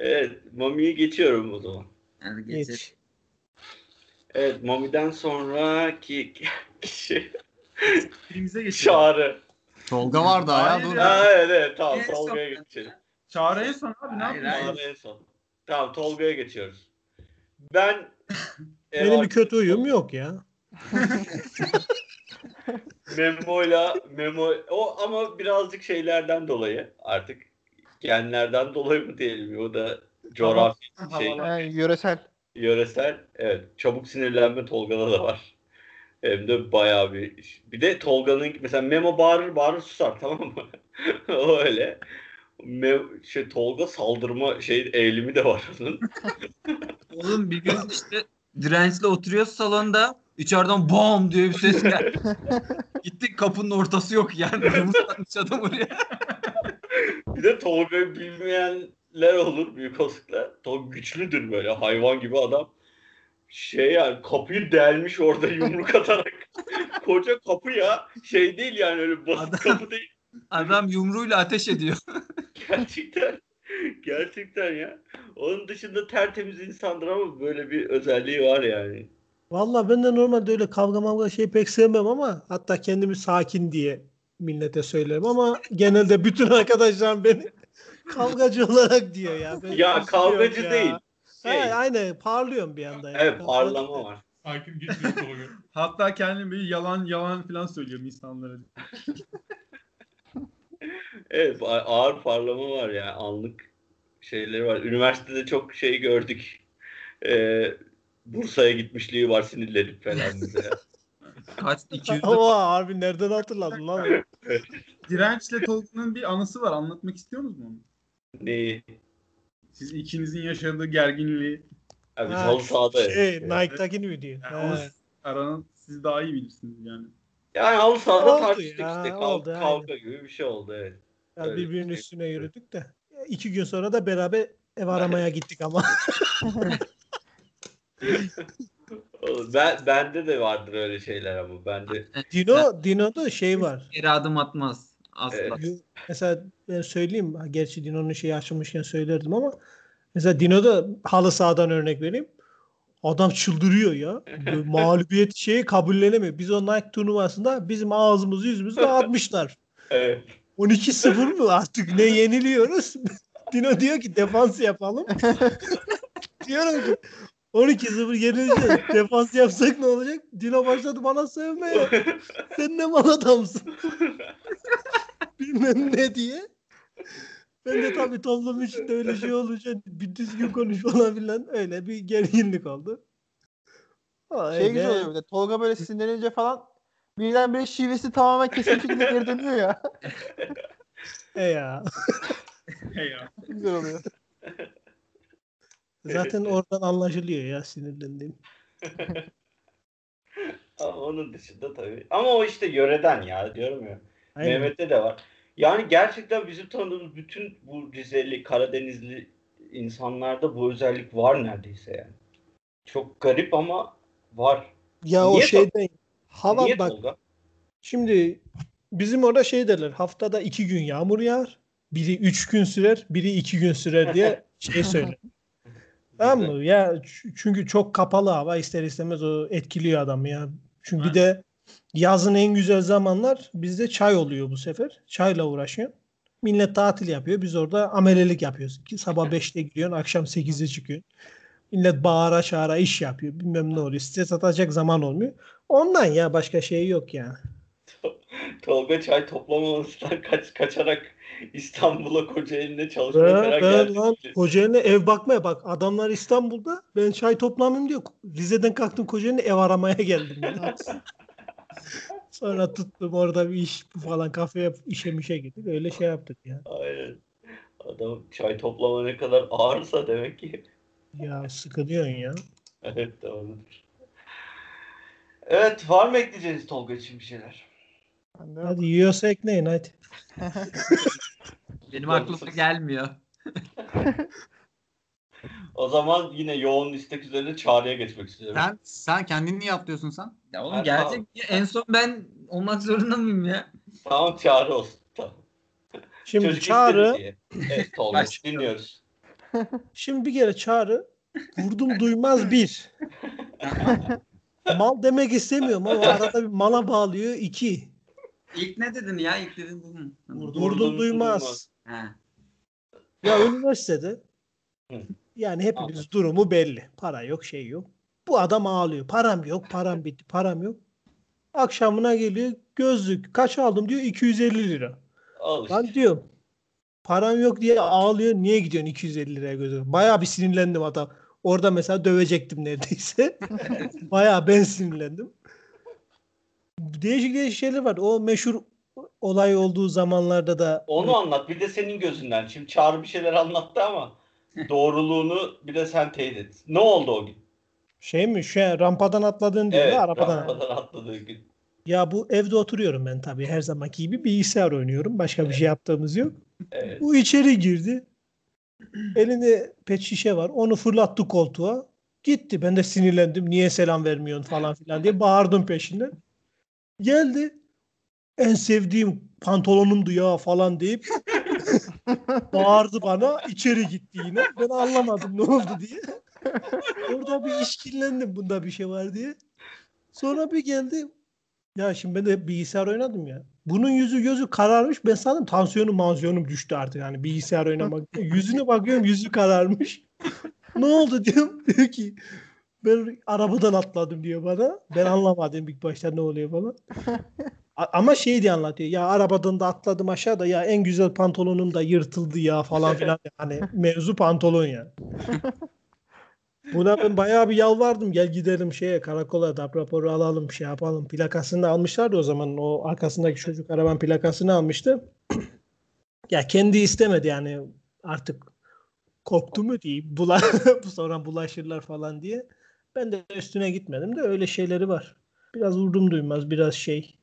evet. Mami'yi geçiyorum o zaman. Yani Geç. Evet. Mami'den sonraki kişi Birimize geçelim. Çağrı. Tolga var daha ya Hayır dur. ya. Ha, evet evet tamam En son- Tolga'ya geçelim. Çağrı en son abi ne Hayır, yapıyorsun? En son. Tamam Tolga'ya geçiyoruz. Ben Benim bir kötü huyum yok ya. Memo'yla Memo o ama birazcık şeylerden dolayı artık genlerden dolayı mı diyelim o da coğrafi şey Yani yöresel. yöresel evet çabuk sinirlenme Tolga'da da var. Hem de bayağı bir bir de Tolga'nın mesela Memo bağırır bağırır susar tamam mı? o öyle. Me- şey, Tolga saldırma şey eğilimi de var onun. Oğlum bir gün işte dirençle oturuyoruz salonda. İçeriden bom diye bir ses geldi. Gittik kapının ortası yok yani. Yumruk atmış adam oraya. Bir de Tolga'yı bilmeyenler olur büyük olasılıkla. Tolga güçlüdür böyle hayvan gibi adam. Şey yani kapıyı delmiş orada yumruk atarak. Koca kapı ya. Şey değil yani öyle basit Adam- kapı değil. Adam yumruğuyla ateş ediyor. Gerçekten. Gerçekten ya. Onun dışında tertemiz insandır ama böyle bir özelliği var yani. Valla ben de normalde öyle kavga mavga şey pek sevmem ama hatta kendimi sakin diye millete söylerim ama genelde bütün arkadaşlarım beni kavgacı olarak diyor ya. Ben Ya kavgacı ya. değil. He, Şey, aynen parlıyorum bir anda. ya. evet parlama var. sakin Tolga. Hatta kendim böyle yalan yalan falan söylüyorum insanlara. Evet ağır parlama var ya anlık şeyleri var. Üniversitede çok şey gördük. Ee, Bursa'ya gitmişliği var sinirlenip falan mesela. Kaç 200 Ama abi nereden hatırladın lan? Dirençle Tolga'nın bir anısı var. Anlatmak istiyor musunuz onu? Neyi? Siz ikinizin yaşadığı gerginliği. Ha, biz Ha, halı sahada. Şey. Nike'dakini mi diyor? Yani onu He. aranın siz daha iyi bilirsiniz yani. Yani halı sahada Oldu tartıştık ya, işte. Kav- oldu, kavga gibi bir şey oldu evet. Ya Öyle birbirinin bir şey. üstüne yürüdük de. İki gün sonra da beraber ev aramaya gittik ama. Ben, bende de vardır öyle şeyler ama. Bende Dino, Dino'da şey var. geri adım atmaz. Asla. Evet. Mesela ben söyleyeyim. Gerçi Dino'nun şeyi açılmışken söylerdim ama mesela Dino'da halı sahadan örnek vereyim. Adam çıldırıyor ya. Mağlubiyet şeyi kabullenemiyor. Biz o Nike turnuvasında bizim ağzımızı yüzümüzü dağıtmışlar. Evet. 12-0 mı artık ne yeniliyoruz? Dino diyor ki defans yapalım. Diyorum ki 12-0 yenileceğiz. Defans yapsak ne olacak? Dino başladı bana sövmeye. Sen ne mal adamsın. Bilmem ne diye. Ben de tabii toplum içinde öyle şey olunca bir düzgün konuş falan filan öyle bir gerginlik oldu. Ama Şey güzel oluyor bir de. Tolga böyle sinirlenince falan birdenbire şivesi tamamen kesilmiş şekilde geri dönüyor ya. E ya. Hey ya. güzel oluyor. Zaten oradan anlaşılıyor ya sinirlendiğim. Ama onun dışında tabii. Ama o işte yöreden ya diyorum ya. Aynen. Mehmet'te de var. Yani gerçekten bizim tanıdığımız bütün bu Rizeli, Karadenizli insanlarda bu özellik var neredeyse yani. Çok garip ama var. Ya o Niye şeyden hava Niye bak Tolga? şimdi bizim orada şey derler haftada iki gün yağmur yağar. Biri üç gün sürer, biri iki gün sürer diye şey söyler. Tamam mı? Ya çünkü çok kapalı hava ister istemez o etkiliyor adamı ya. Çünkü bir de yazın en güzel zamanlar bizde çay oluyor bu sefer. Çayla uğraşıyor. Millet tatil yapıyor. Biz orada amelelik yapıyoruz. Ki sabah 5'te gidiyorsun, akşam 8'de çıkıyorsun. Millet bağıra çağıra iş yapıyor. Bilmem ne oluyor. Stres atacak zaman olmuyor. Ondan ya başka şey yok yani. Tolga çay toplamamasından kaç, kaçarak İstanbul'a Kocaeli'ne çalışmaya Ve, falan ve geldi. lan Kocaeli'ne ev bakmaya bak. Adamlar İstanbul'da. Ben çay toplamayayım diyor. Rize'den kalktım Kocaeli'ne ev aramaya geldim. Sonra tuttum orada bir iş falan kafeye işe mişe gittik. Öyle şey yaptık ya. Aynen. Adam çay toplama ne kadar ağırsa demek ki. Ya sıkılıyorsun ya. Evet doğrudur. Evet var mı ekleyeceğiniz Tolga için bir şeyler? Ben de Hadi yiyorsa ekleyin hadi. Benim aklıma gelmiyor. O zaman yine yoğun istek üzerine çağrıya geçmek istiyorum. Sen, sen kendini yap diyorsun sen. Ya Ben oğlum gelecek. Ya En son ben olmak zorunda mıyım ya? Tamam çağrı olsun. Tamam. Şimdi Çocuk Çağrı, istedi diye. Evet Başka- dinliyoruz. şimdi bir kere Çağrı vurdum duymaz bir. Mal demek istemiyorum ama arada bir mala bağlıyor iki. İlk ne dedin ya? İlk dedin dedim. Vurdum, Vurdum duymaz. duymaz. Ha. Ya üniversitede Hı. yani hepimiz durumu belli. Para yok, şey yok. Bu adam ağlıyor. Param yok, param bitti, param yok. Akşamına geliyor gözlük. Kaç aldım diyor 250 lira. Al işte. Ben diyorum param yok diye ağlıyor. Niye gidiyorsun 250 liraya gözlük? Bayağı bir sinirlendim adam. Orada mesela dövecektim neredeyse. Bayağı ben sinirlendim. Değişik değişik şeyler var. O meşhur olay olduğu zamanlarda da Onu anlat. Bir de senin gözünden. Şimdi Çağrı bir şeyler anlattı ama doğruluğunu bir de sen teyit et. Ne oldu o gün? şey mi? Şey, rampadan atladığın diyor. Evet, arabadan. rampadan atladığı gün. Ya bu evde oturuyorum ben tabii her zamanki gibi bilgisayar oynuyorum. Başka bir şey yaptığımız yok. Evet. Bu içeri girdi. Elinde pet şişe var. Onu fırlattı koltuğa. Gitti. Ben de sinirlendim. Niye selam vermiyorsun falan filan diye bağırdım peşinden. Geldi. En sevdiğim pantolonumdu ya falan deyip bağırdı bana. içeri gitti yine. Ben anlamadım ne oldu diye. Orada bir işkillendim bunda bir şey var diye. Sonra bir geldi. Ya şimdi ben de bilgisayar oynadım ya. Bunun yüzü gözü kararmış. Ben sandım tansiyonum mansiyonum düştü artık. Yani bilgisayar oynamak. Yüzüne bakıyorum yüzü kararmış. ne oldu diyorum. Diyor ki ben arabadan atladım diyor bana. Ben anlamadım ilk başta ne oluyor falan. Ama şey diye anlatıyor. Ya arabadan da atladım aşağıda ya en güzel pantolonum da yırtıldı ya falan filan. Yani mevzu pantolon ya. Buna ben bayağı bir yalvardım. Gel gidelim şeye karakola da raporu alalım şey yapalım. Plakasını da almışlardı o zaman. O arkasındaki çocuk arabanın plakasını almıştı. ya kendi istemedi yani artık korktu mu diyeyim. Bula sonra bulaşırlar falan diye. Ben de üstüne gitmedim de öyle şeyleri var. Biraz vurdum duymaz biraz şey.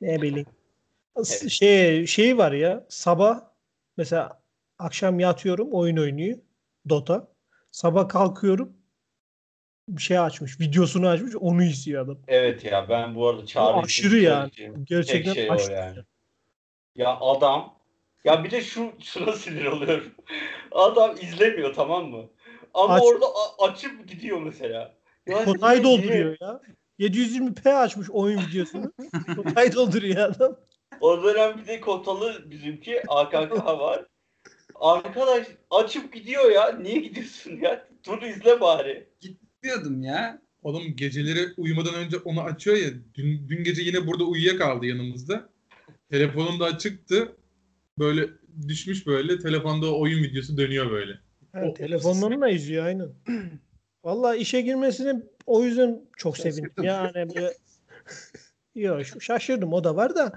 Ne bileyim. Evet. Şey, şey var ya sabah mesela akşam yatıyorum oyun oynuyor. Dota. Sabah kalkıyorum bir şey açmış. Videosunu açmış. Onu izliyor adam. Evet ya ben bu arada Çağrı O için aşırı yani. Gerçekten şey aşırı. yani. Ya adam ya bir de şu şuna sinir oluyorum. Adam izlemiyor tamam mı? Ama Aç. orada açıp gidiyor mesela. Yani niye- dolduruyor ya. 720p açmış oyun videosunu. Kotay dolduruyor adam. O dönem bir de kotalı bizimki AKK var. Arkadaş açıp gidiyor ya. Niye gidiyorsun ya? Dur izle bari. Diyordum ya. Oğlum geceleri uyumadan önce onu açıyor ya. Dün, dün gece yine burada uyuyakaldı yanımızda. Telefonum da açıktı. Böyle düşmüş böyle. Telefonda oyun videosu dönüyor böyle. Ha, O- telefondan da izliyor aynen. Vallahi işe girmesini o yüzden çok sevindim. Yani böyle Yok şaşırdım o da var da.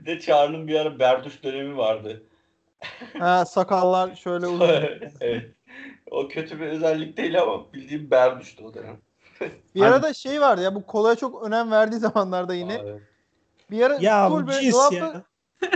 Bir de Çağrı'nın bir ara berduş dönemi vardı. Ha, sakallar şöyle uzun. evet. O kötü bir özellik değil ama bildiğim berduştu o dönem. Bir ara da şey vardı ya bu kolaya çok önem verdiği zamanlarda yine. Evet. Bir ara Ya full bu böyle dolapta, ya.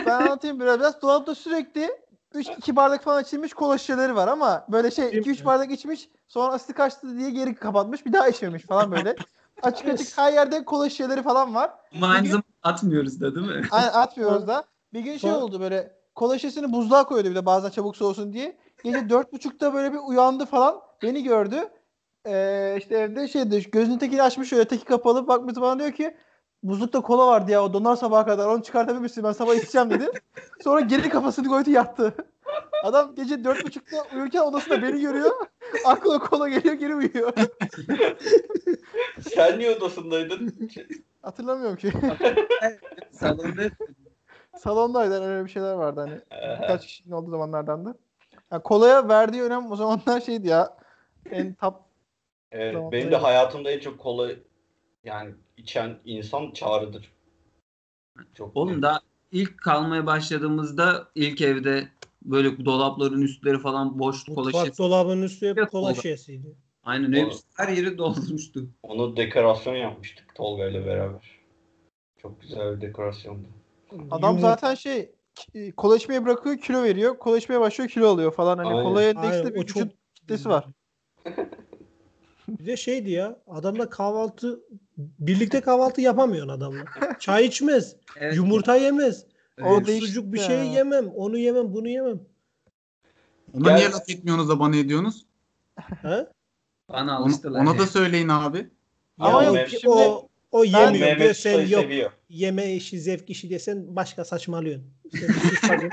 ben anlatayım biraz. biraz dolapta sürekli 3 2 bardak falan içilmiş kola şişeleri var ama böyle şey Değil 2 3 mi? bardak içmiş sonra asiti kaçtı diye geri kapatmış bir daha içmemiş falan böyle. açık açık her yerde kola şişeleri falan var. Ama aynı zamanda atmıyoruz da değil mi? Aynen atmıyoruz da. Bir gün şey oldu böyle kola şişesini buzluğa koyuyordu bir de bazen çabuk soğusun diye. Gece dört buçukta böyle bir uyandı falan. Beni gördü. Ee, işte evde şeydi gözünün tekini açmış şöyle teki kapalı bakmış bana diyor ki buzlukta kola vardı ya o donar sabaha kadar onu çıkartabilir misin ben sabah içeceğim dedi. Sonra geri kafasını koydu yattı. Adam gece dört buçukta uyurken odasında beni görüyor. Aklına kola geliyor geri uyuyor. Sen niye odasındaydın? Hatırlamıyorum ki. Salonda Salondaydı öyle bir şeyler vardı hani. Birkaç kişinin olduğu zamanlardan da. Yani kolaya verdiği önem o zamanlar şeydi ya. En top evet, benim de hayatımda en çok kola yani içen insan Çağrı'dır. Çok Oğlum daha ilk kalmaya başladığımızda ilk evde böyle dolapların üstleri falan boş kola Mutfak şişesi. dolabının üstü hep kola şişesiydi. Aynen hepsi her yeri doldurmuştu. Onu dekorasyon yapmıştık Tolga ile beraber. Çok güzel bir dekorasyondu. adam Yumurt- zaten şey kola içmeyi bırakıyor kilo veriyor. Kola içmeye başlıyor kilo alıyor falan. Hani Aynen. kolaya endeksli bir çok- vücut kitlesi var. Bir de şeydi ya adamla kahvaltı birlikte kahvaltı yapamıyorsun adamla. Çay içmez, Evet. yumurta yemez, O Evet. sucuk bir şey yemem, onu yemem, bunu yemem. Ona Gel- niye laf etmiyorsunuz da bana ediyorsunuz? Ha? Bana Ona, alıştılar. ona ya. da söyleyin abi. Ama Ya yok, o, şimdi o, o yemiyor diyor Mehmet sen yok. seviyor. Yeme işi zevk işi desen başka saçmalıyorsun. Sen,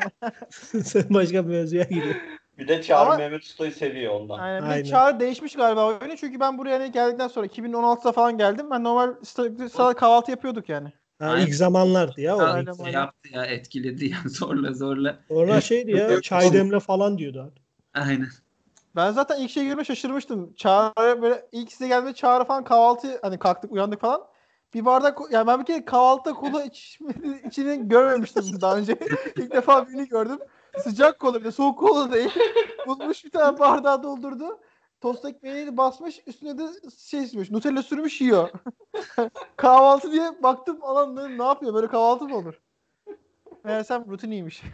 sen başka bir mevzuya giriyorsun. Bir de Çağrı Ama- Mehmet Usta'yı seviyor ondan. Aynen. Aynen. Bir çağrı değişmiş galiba oyunu. Çünkü ben buraya hani geldikten sonra 2016'da falan geldim. Ben normal sta- sabah kahvaltı yapıyorduk yani. Ha, Aynen. ilk zamanlardı ya o. Aynen, şey aynen. yaptı ya etkiledi ya zorla zorla. Sonra şeydi ya çay demle falan diyordu abi. Aynen. Ben zaten ilk şey girme şaşırmıştım. Çağrı böyle ilk size geldiğinde Çağrı falan kahvaltı hani kalktık uyandık falan. Bir bardak yani ben bir kere kahvaltıda kola içini görmemiştim daha önce. İlk defa birini gördüm. Sıcak kola bir de soğuk kola değil. Bulmuş bir tane bardağı doldurdu. Tost ekmeğini basmış üstüne de şey sürmüş. Nutella sürmüş yiyor. kahvaltı diye baktım alan ne, ne yapıyor böyle kahvaltı mı olur? Meğersem rutiniymiş.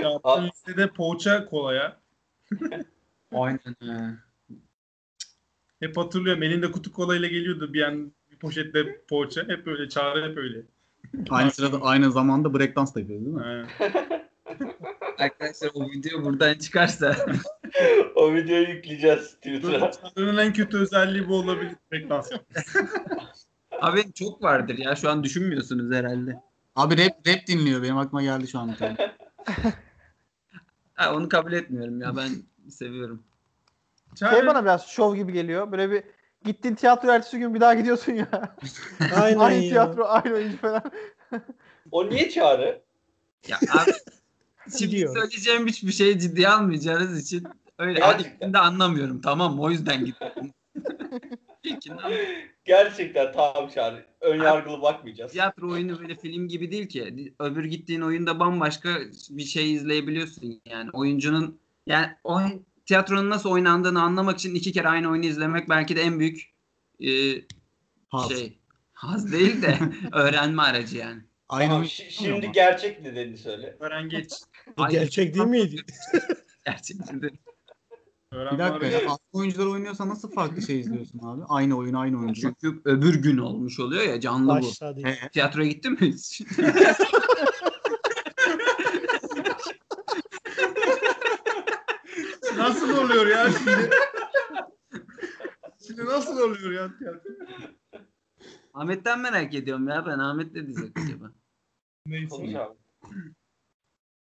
Çağatay listede poğaça kolaya. Aynen. ha. Hep hatırlıyorum elinde kutu kolayla geliyordu bir an bir poşetle poğaça. Hep öyle çağrı hep öyle. Aynı sırada aynı zamanda breakdance da yapıyoruz değil mi? Arkadaşlar o video buradan çıkarsa o videoyu yükleyeceğiz Twitter'a. En kötü özelliği bu olabilir. Beklensin. abi çok vardır ya şu an düşünmüyorsunuz herhalde. Abi rap, rap dinliyor. Benim aklıma geldi şu an bir tane. Ha, onu kabul etmiyorum ya ben seviyorum. Şey bana biraz şov gibi geliyor. Böyle bir gittin tiyatro ertesi gün bir daha gidiyorsun ya. Aynen aynı ya. tiyatro, aynı oyuncu falan. O niye Çağrı? Ya abi şimdi söyleyeceğim hiçbir şeyi ciddiye almayacağınız için öyle Gerçekten. de anlamıyorum tamam o yüzden gittim. İlkinden Gerçekten tamam Çağrı. Ön yargılı bakmayacağız. tiyatro oyunu böyle film gibi değil ki. Öbür gittiğin oyunda bambaşka bir şey izleyebiliyorsun yani. Oyuncunun yani oyun, tiyatronun nasıl oynandığını anlamak için iki kere aynı oyunu izlemek belki de en büyük e, Haz. şey haz değil de öğrenme aracı yani. Aynı şi- şimdi gerçek nedenini söyle. Öğren geç. Bu gerçek değil miydi? Gerçekten de. Bir dakika ya. Farklı oyuncular oynuyorsa nasıl farklı şey izliyorsun abi? Aynı oyun aynı oyuncu. Çünkü öbür gün olmuş oluyor ya canlı bu. Başladı. He. Tiyatroya gittin mi hiç? Nasıl oluyor ya şimdi? şimdi nasıl oluyor ya? Ahmet'ten merak ediyorum ya ben Ahmet ne diyecek acaba? Neyse. Konuş abi.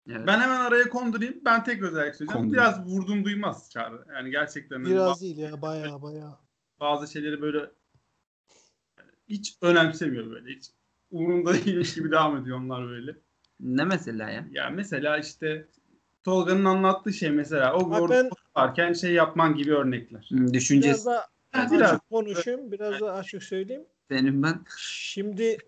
Evet. Ben hemen araya kondurayım. Ben tek özellik söyleyeceğim. Kondur. Biraz vurdum duymaz Çağrı. Yani gerçekten hani Biraz değil ya baya baya. bazı şeyleri böyle hiç önemsemiyor böyle. Hiç umurunda değilmiş gibi devam ediyor onlar böyle. Ne mesela ya? Ya mesela işte Tolga'nın anlattığı şey mesela o orada ben varken şey yapman gibi örnekler. Hmm, biraz Düşüncesi da Yani biraz açık konuşayım. Biraz da açık söyleyeyim. senin ben. Şimdi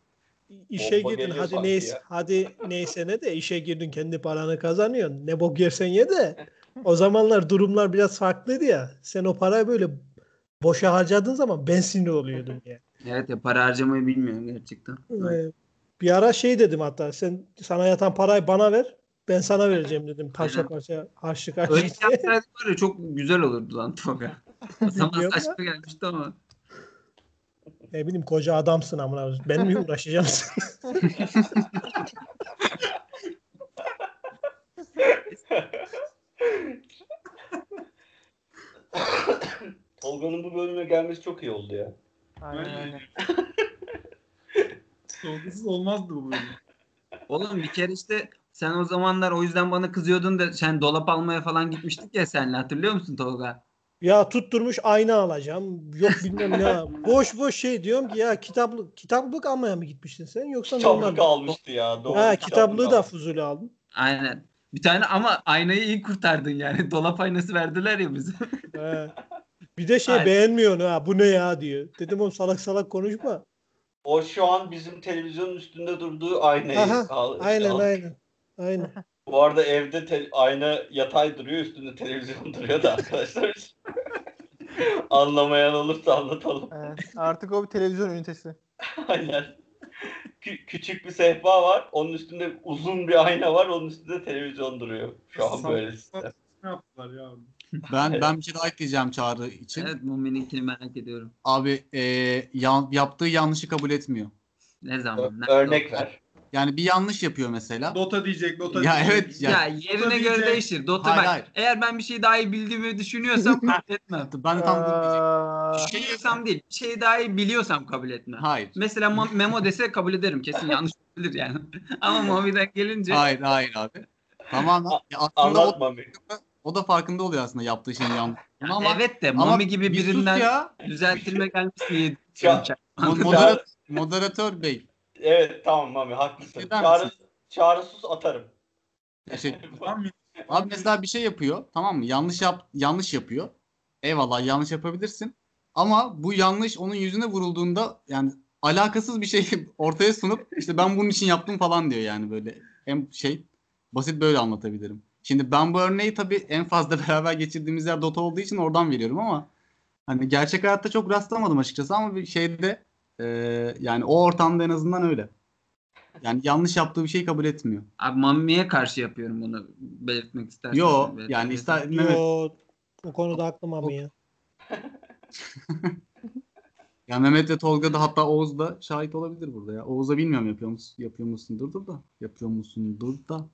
işe Bomba girdin hadi neyse ya. hadi neyse ne de işe girdin kendi paranı kazanıyorsun. Ne bok yersen ye de o zamanlar durumlar biraz farklıydı ya. Sen o parayı böyle boşa harcadığın zaman ben sinir oluyordum ya. Evet ya para harcamayı bilmiyorum gerçekten. Ee, bir ara şey dedim hatta sen sana yatan parayı bana ver. Ben sana vereceğim dedim. Parça Aynen. parça harçlık Öyle harçlık. yapsaydık var ya çok güzel olurdu lan zaman Bilmiyorum saçma gelmişti ama. ne bileyim koca adamsın amına. Ben mi uğraşacağım? Tolga'nın bu bölüme gelmesi çok iyi oldu ya. Aynen öyle. Tolga'sız olmazdı bu böyle. Oğlum bir kere işte sen o zamanlar o yüzden bana kızıyordun da sen dolap almaya falan gitmiştik ya seninle hatırlıyor musun Tolga? Ya tutturmuş ayna alacağım. Yok bilmem ne. Boş boş şey diyorum ki ya kitaplık kitaplık almaya mı gitmiştin sen yoksa Kitaplık normal? almıştı ya. Doğru, Ha kitaplığı da fuzuli aldım. Aynen. Bir tane ama aynayı iyi kurtardın yani. Dolap aynası verdiler ya bize. He. Bir de şey Aynen. beğenmiyor ha bu ne ya diyor. Dedim oğlum salak salak konuşma. O şu an bizim televizyonun üstünde durduğu aynayı Aha, al- Aynen al- aynen. Aynen. Bu arada evde te- ayna yatay duruyor üstünde televizyon duruyor da arkadaşlar. Anlamayan olursa anlatalım. Evet. Artık o bir televizyon ünitesi. Aynen. Kü- küçük bir sehpa var. Onun üstünde uzun bir ayna var. Onun üstünde televizyon duruyor. Şu an böyle sistem. Ne yaptılar ya? Ben ben bir şey daha ekleyeceğim Çağrı için. evet Mumi'ninkini merak ediyorum. Abi e, yan- yaptığı yanlışı kabul etmiyor. Ne zaman? Ö- Nerede Örnek ver. Yani bir yanlış yapıyor mesela. Dota diyecek, Dota Ya diyecek. evet, Ya, Ya, yerine Dota göre diyecek. değişir. Dota Hayır, bak. hayır. Eğer ben bir şey daha iyi bildiğimi düşünüyorsam kabul etmem. Ben de tam diyecektim. Düşünüyorsam değil. Bir şeyi daha iyi biliyorsam kabul etmem. Hayır. Mesela Mo- Memo dese kabul ederim. Kesin yanlış olabilir yani. Ama Momi'den gelince Hayır hayır abi. Tamamen ya aslında o, Anlat Mami. o da farkında oluyor aslında yaptığı şeyin yanlış. Yani Ama- evet de Ama Momi gibi birinden ya. düzeltilme gelmiş diye Ya- Mo- Moderat, moderatör bey. Evet tamam Mami haklısın. Çağrı, misin? çağrı sus atarım. Tamam, abi mesela bir şey yapıyor tamam mı? Yanlış yap yanlış yapıyor. Eyvallah yanlış yapabilirsin. Ama bu yanlış onun yüzüne vurulduğunda yani alakasız bir şey ortaya sunup işte ben bunun için yaptım falan diyor yani böyle. En şey basit böyle anlatabilirim. Şimdi ben bu örneği tabii en fazla beraber geçirdiğimiz yer Dota olduğu için oradan veriyorum ama hani gerçek hayatta çok rastlamadım açıkçası ama bir şeyde e, yani o ortamda en azından öyle. Yani yanlış yaptığı bir şeyi kabul etmiyor. Abi Mami'ye karşı yapıyorum bunu belirtmek istersen. Yo Evet, yani ister Mehmet Yo, o konuda haklı Mami ya. Ya Mehmet ve Tolga da hatta Oğuz da şahit olabilir burada ya. Oğuz'a bilmiyorum yapıyor musun, yapıyor musundur da. Yapıyor musundur da.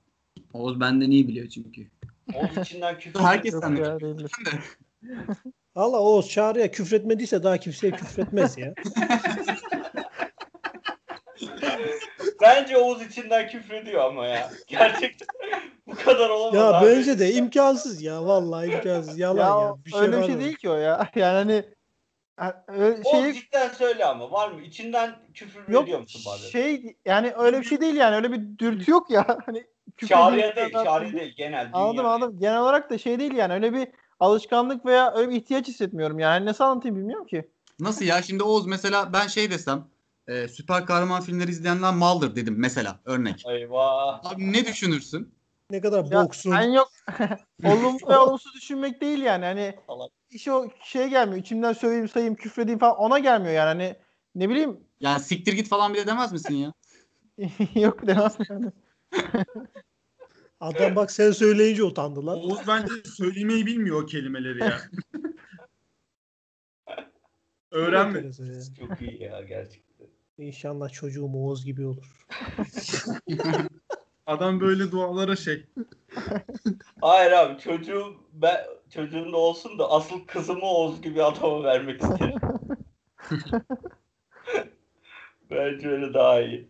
Oğuz benden iyi biliyor çünkü. Oğuz içinden küfür Herkes yok sende. ya değildir. Allah Oğuz Çağrı'ya küfretmediyse daha kimseye küfretmez ya. Bence Oğuz içinden küfrediyor ama ya. Gerçekten bu kadar olamaz ya abi. bence de imkansız ya. Vallahi imkansız. Yalan Ya, ya. Bir şey öyle bir şey mı? değil ki o ya. Yani hani ha, öyle Oğuz şey cidden söyle ama var mı? İçinden küfür yok ediyor musun bazen? şey yani öyle bir şey değil yani öyle bir dürtü yok ya. Hani küfür Çağrı'ya edeyim, değil, Çağrı'ya değil. Genel dünya. Anladım anladım. Genel olarak da şey değil yani öyle bir alışkanlık veya öyle bir ihtiyaç hissetmiyorum yani. Nasıl anlatayım bilmiyorum ki. Nasıl ya? Şimdi Oğuz mesela ben şey desem e, süper kahraman filmleri izleyenler maldır dedim mesela örnek. Eyvah. Abi ne düşünürsün? Ne kadar Ya, boksun. Ben yok olumlu ve olumsuz düşünmek değil yani. Hani iş o şey gelmiyor. İçimden söyleyeyim sayayım küfredeyim falan ona gelmiyor yani. Hani ne bileyim Yani siktir git falan bile demez misin ya? yok demez yani. Adam bak sen söyleyince utandı lan. Oğuz bence söylemeyi bilmiyor o kelimeleri ya. Öğrenmedi. Çok iyi ya gerçekten. İnşallah çocuğum Oğuz gibi olur. Adam böyle dualara şey. Hayır abi çocuğum ben çocuğum da olsun da asıl kızımı Oğuz gibi adama vermek isterim. Bence öyle daha iyi.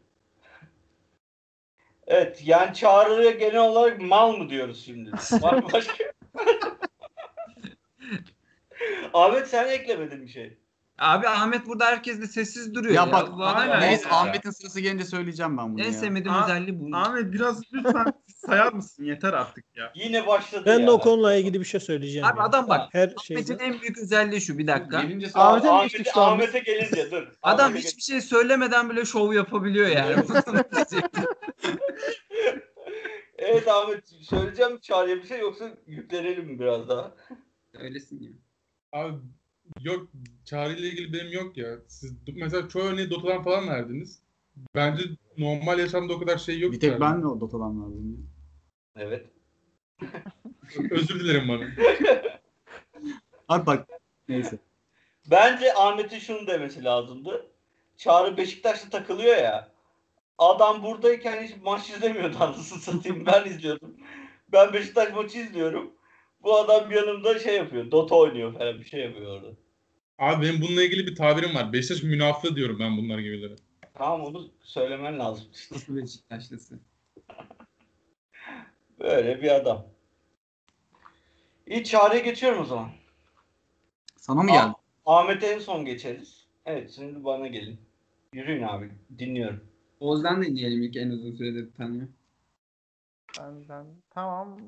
Evet yani çağrıya genel olarak mal mı diyoruz şimdi? Var mı başka? Ahmet sen eklemedin bir şey. Abi Ahmet burada herkes de sessiz duruyor. Ya bak Vallahi neyse ya. Ahmet'in sırası gelince söyleyeceğim ben bunu En ya. sevmediğim Aa, özelliği bu. Ahmet biraz lütfen sayar mısın? Yeter artık ya. Yine başladı Ben ya. de o konuyla ilgili bir şey söyleyeceğim. Abi ya. adam bak. her Ahmet'in şeyde en büyük özelliği şu bir dakika. Gelince Ahmet'e mi geçtik şu an? Ahmet'e gelince dur. Adam Ahmet'e hiçbir şey söylemeden bile şov yapabiliyor yani. Evet Ahmet söyleyeceğim çağrıya bir şey yoksa yüklenelim biraz daha? Öylesin ya. Abi yok Çağrı ile ilgili benim yok ya. Siz mesela çoğu örneği Dota'dan falan verdiniz. Bence normal yaşamda o kadar şey yok. Bir tek yani. ben de o Dota'dan verdim. ya. Evet. Özür dilerim bana. Abi bak neyse. Bence Ahmet'in şunu demesi lazımdı. Çağrı Beşiktaş'ta takılıyor ya. Adam buradayken hiç maç izlemiyordu anasını satayım. Ben izliyordum. Ben Beşiktaş maçı izliyorum. Bu adam yanımda şey yapıyor. Dota oynuyor falan bir şey yapıyor orada. Abi benim bununla ilgili bir tabirim var. Beşiktaş münafığı diyorum ben bunlar gibilere. Tamam onu söylemen lazım. Nasıl Beşiktaşlısı? Böyle bir adam. İyi çağrıya geçiyorum o zaman. Sana mı geldi? Ahmet'e en son geçeriz. Evet şimdi bana gelin. Yürüyün abi. Dinliyorum. Oğuz'dan da dinleyelim ilk en uzun süredir tanıyor. Benden. Tamam.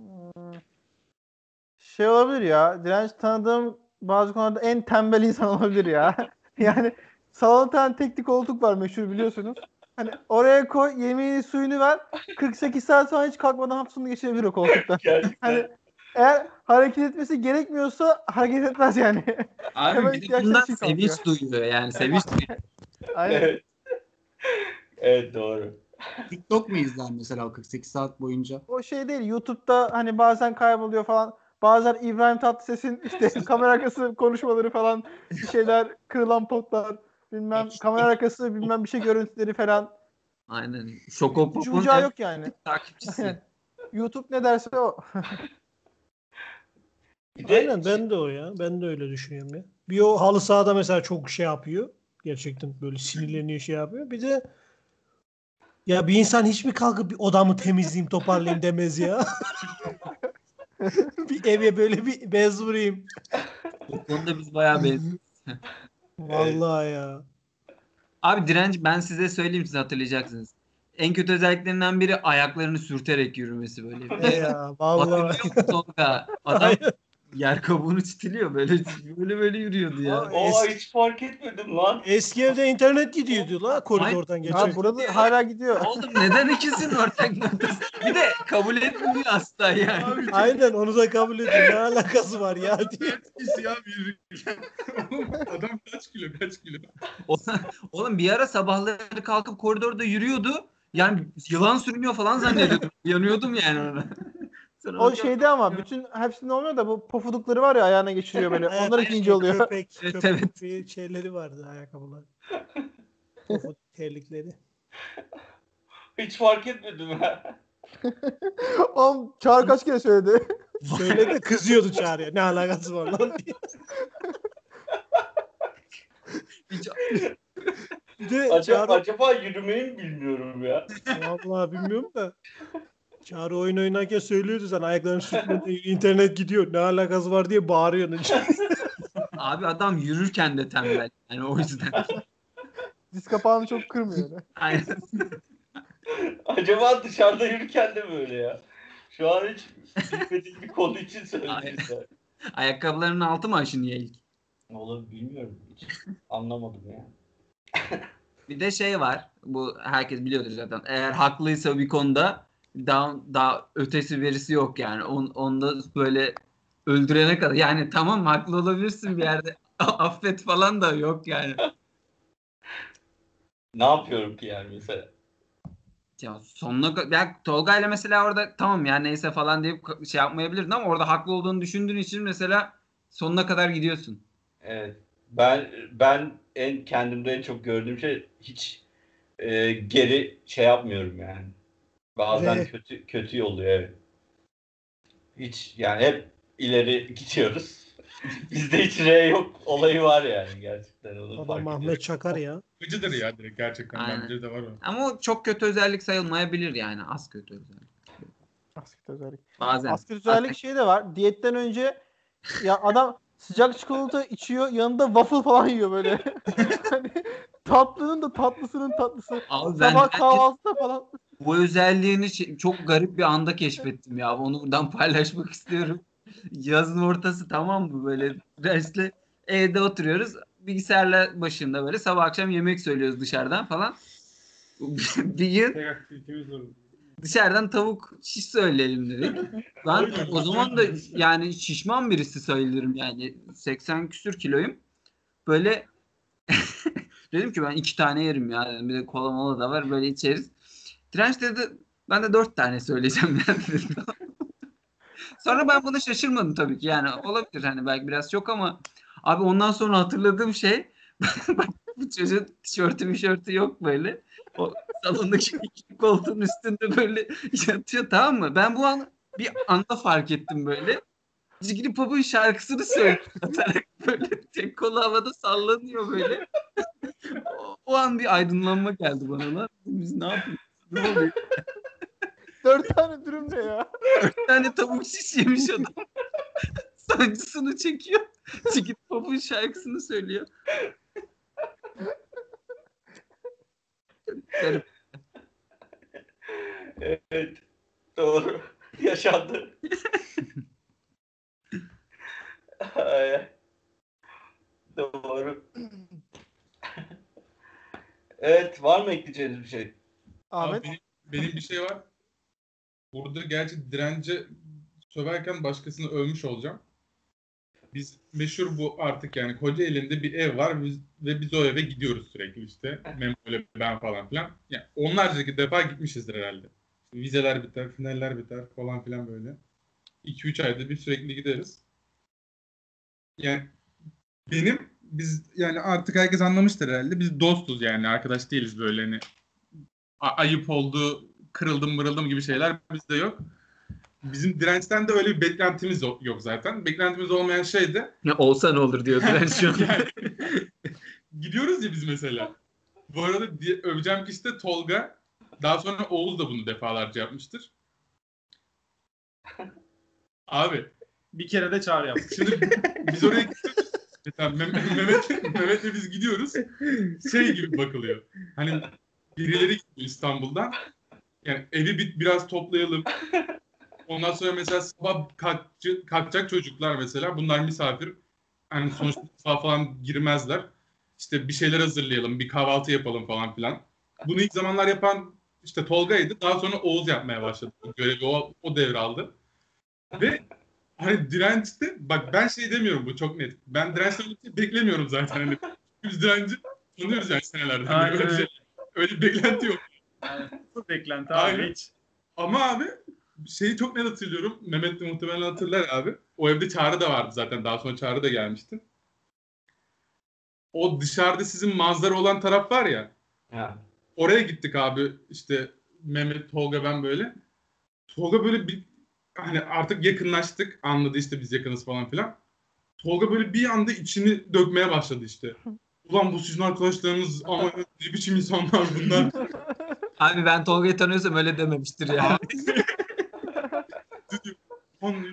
Şey olabilir ya. Direnç tanıdığım bazı konularda en tembel insan olabilir ya. yani salonda tane teknik koltuk var meşhur biliyorsunuz. Hani oraya koy yemeğini suyunu ver. 48 saat sonra hiç kalkmadan sonu geçirebilir o koltukta. Hani eğer hareket etmesi gerekmiyorsa hareket etmez yani. Abi Hemen bir de bundan sevinç duyuyor yani sevinç duyuyor. Aynen. evet. evet doğru. TikTok mu izler mesela o 48 saat boyunca? O şey değil. YouTube'da hani bazen kayboluyor falan. Bazen İbrahim Tatlıses'in işte kamera arkası konuşmaları falan bir şeyler kırılan potlar bilmem kamera arkası bilmem bir şey görüntüleri falan. Aynen. Şokopop'un yok yani. takipçisi. YouTube ne derse o. De Aynen ben de o ya. Ben de öyle düşünüyorum ya. Bir o halı sahada mesela çok şey yapıyor. Gerçekten böyle sinirleniyor şey yapıyor. Bir de ya bir insan hiç mi kalkıp bir odamı temizleyeyim toparlayayım demez ya. bir eve böyle bir bez vurayım. Bu konuda biz bayağı benziyoruz. Vallahi ya. Abi direnç ben size söyleyeyim siz hatırlayacaksınız. En kötü özelliklerinden biri ayaklarını sürterek yürümesi böyle. Ne ya vallahi. Adam Aynen. Yer kabuğunu çitiliyor böyle böyle böyle yürüyordu ya. O es- hiç fark etmedim lan. Eski evde internet gidiyordu la koridordan Ha, geçerken. burada hala gidiyor. Oğlum neden ikisinin ortak noktası? Bir de kabul etmiyor asla yani. Abi Aynen onu da kabul ediyor. Ne alakası var ya diye. etkisi ya yürürken. Oğlum adam kaç kilo kaç kilo. Oğlum bir ara sabahları kalkıp koridorda yürüyordu. Yani yılan sürünüyor falan zannediyordum. Yanıyordum yani ona. O şeyde ama bütün hepsinde olmuyor da bu pofudukları var ya ayağına geçiriyor böyle. Evet, Onlar ikinci oluyor. Köpek, Evet, köpek evet. bir şeyleri vardı ayakkabılar. Pofuduk terlikleri. Hiç fark etmedim ha. Oğlum Çağrı kaç kere söyledi. Söyle de kızıyordu çağrıya. Ne alakası var lan diye. hiç- de Acaba, Çağrı, acaba yürümeyi mi bilmiyorum ya. vallahi bilmiyorum da. Çağrı oyun oynarken söylüyordu sen ayaklarını sürtme diye, internet gidiyor. Ne alakası var diye bağırıyorsun. Abi adam yürürken de tembel. Yani o yüzden. Diz kapağını çok kırmıyor. Aynen. Acaba dışarıda yürürken de böyle ya. Şu an hiç bilmediğim bir konu için size. Ayakkabılarının altı mı aşınıyor ilk? Olur bilmiyorum. Hiç anlamadım ya. Bir de şey var. Bu herkes biliyordur zaten. Eğer haklıysa bir konuda daha, daha ötesi birisi yok yani. On, onda böyle öldürene kadar. Yani tamam haklı olabilirsin bir yerde. Affet falan da yok yani. Ne yapıyorum ki yani mesela? Ya sonuna ya Tolga ile mesela orada tamam ya neyse falan deyip şey yapmayabilirdin ama orada haklı olduğunu düşündüğün için mesela sonuna kadar gidiyorsun. Evet. Ben ben en kendimde en çok gördüğüm şey hiç e, geri şey yapmıyorum yani. Bazen Ve- kötü kötü oluyor evet. Hiç yani hep ileri gidiyoruz. Bizde hiç R yok olayı var yani gerçekten onu Adam ediyorum. Ahmet Çakar ya. Acıdır ya direkt gerçekten. Aynen. Bence de var o. Ama o çok kötü özellik sayılmayabilir yani az kötü özellik. Asket özellik. Bazen. Asket özellik şey de var. Diyetten önce ya adam sıcak çikolata içiyor yanında waffle falan yiyor böyle. hani tatlının da tatlısının tatlısı. Abi ben Sabah kahvaltıda falan. Bu özelliğini şey- çok garip bir anda keşfettim ya. Onu buradan paylaşmak istiyorum. Yazın ortası tamam mı böyle dersle evde oturuyoruz. Bilgisayarla başında böyle sabah akşam yemek söylüyoruz dışarıdan falan. bir gün dışarıdan tavuk şiş söyleyelim dedik. Ben o zaman da yani şişman birisi sayılırım yani 80 küsür kiloyum. Böyle dedim ki ben iki tane yerim ya dedim. Bir de kola mola da var böyle içeriz. Direnç dedi ben de dört tane söyleyeceğim dedi. Sonra ben buna şaşırmadım tabii ki yani olabilir hani belki biraz çok ama abi ondan sonra hatırladığım şey bu çocuğun tişörtü mişörtü yok böyle. O salondaki iki koltuğun üstünde böyle yatıyor tamam mı? Ben bu an bir anda fark ettim böyle. Cigri Pop'un şarkısını söylüyor. Atarak böyle tek kolu havada sallanıyor böyle. o, o an bir aydınlanma geldi bana lan. Biz ne yapıyoruz? Ne oluyor? Dört tane dürüm ne ya? Bir tane tavuk şiş yemiş adam. Sancısını çekiyor. Cigri Pop'un şarkısını söylüyor. Garip. Evet. Doğru. Yaşandı. Doğru. evet, var mı ekleyeceğiniz bir şey? Abi Ahmet. benim, benim bir şey var. Burada gerçi dirence söverken başkasını övmüş olacağım. Biz meşhur bu artık yani koca elinde bir ev var biz, ve biz o eve gidiyoruz sürekli işte. Memo ile ben falan filan. Yani onlarca defa gitmişizdir herhalde. İşte vizeler biter, finaller biter falan filan böyle. 2-3 ayda bir sürekli gideriz. Yani benim biz yani artık herkes anlamıştır herhalde. Biz dostuz yani arkadaş değiliz böyle hani ayıp oldu, kırıldım mırıldım gibi şeyler bizde yok. Bizim dirençten de öyle bir beklentimiz yok, zaten. Beklentimiz olmayan şey de Ya olsa ne olur diyor Direnç şu an. yani, gidiyoruz ya biz mesela. Bu arada öveceğim kişi de Tolga. Daha sonra Oğuz da bunu defalarca yapmıştır. Abi Bir kere de çağrı yaptık. Şimdi biz oraya gidiyoruz. Mehmet, Mehmet'le biz gidiyoruz. Şey gibi bakılıyor. Hani birileri gidiyor İstanbul'dan. Yani evi bir, biraz toplayalım. Ondan sonra mesela sabah kalkacak, kalkacak çocuklar mesela. Bunlar misafir. Hani sonuçta falan girmezler. İşte bir şeyler hazırlayalım, bir kahvaltı yapalım falan filan. Bunu ilk zamanlar yapan işte Tolga'ydı. Daha sonra Oğuz yapmaya başladı. Görevi o, o devraldı. Ve hani dirençte bak ben şey demiyorum bu çok net. Ben dirençten bir şey beklemiyorum zaten. Hani biz direnci tanıyoruz yani senelerden. Aynen. Öyle, bir şey, öyle bir beklenti yok. Bu beklenti Aynen. abi hiç. Ama abi şeyi çok net hatırlıyorum. Mehmet de muhtemelen hatırlar abi. O evde Çağrı da vardı zaten. Daha sonra Çağrı da gelmişti. O dışarıda sizin manzara olan taraf var ya. Ha. Oraya gittik abi. İşte Mehmet, Tolga ben böyle. Tolga böyle bir hani artık yakınlaştık. Anladı işte biz yakınız falan filan. Tolga böyle bir anda içini dökmeye başladı işte. Ulan bu sizin arkadaşlarınız ama ne biçim insanlar bunlar. Abi ben Tolga'yı tanıyorsam öyle dememiştir ya.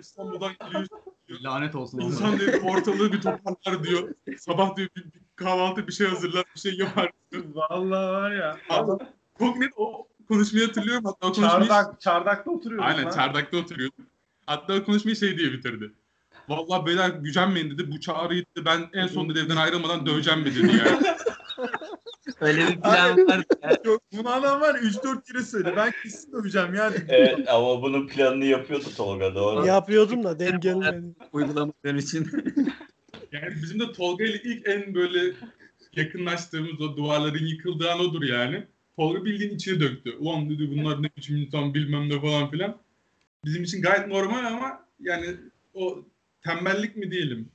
İstanbul'dan geliyor. Lanet olsun. İnsan diyor ortalığı bir toparlar diyor. Sabah diyor bir, bir kahvaltı bir şey hazırlar bir şey yapar. diyor. Vallahi var ya. Abi, çok net o konuşmayı hatırlıyorum. Hatta o konuşmayı... Çardak, çardakta oturuyoruz Aynen lan. çardakta oturuyordum. Hatta o konuşmayı şey diye bitirdi. Vallahi beyler gücenmeyin dedi. Bu çağrıyı dedi. Ben en son dedi evden ayrılmadan döveceğim mi dedi yani. Öyle bir plan var. Yok bunu adam var ya 3-4 kere söyle. Ben kesin döveceğim ya. dedi. Evet ama bunun planını yapıyordu Tolga doğru. Yapıyordum da denk gelmedi. Uygulamadığın için. Yani bizim de Tolga ile ilk en böyle yakınlaştığımız o duvarların yıkıldığı an odur yani. Tolga bildiğin içine döktü. Ulan dedi bunlar ne biçim insan bilmem ne falan filan. Bizim için gayet normal ama yani o tembellik mi diyelim.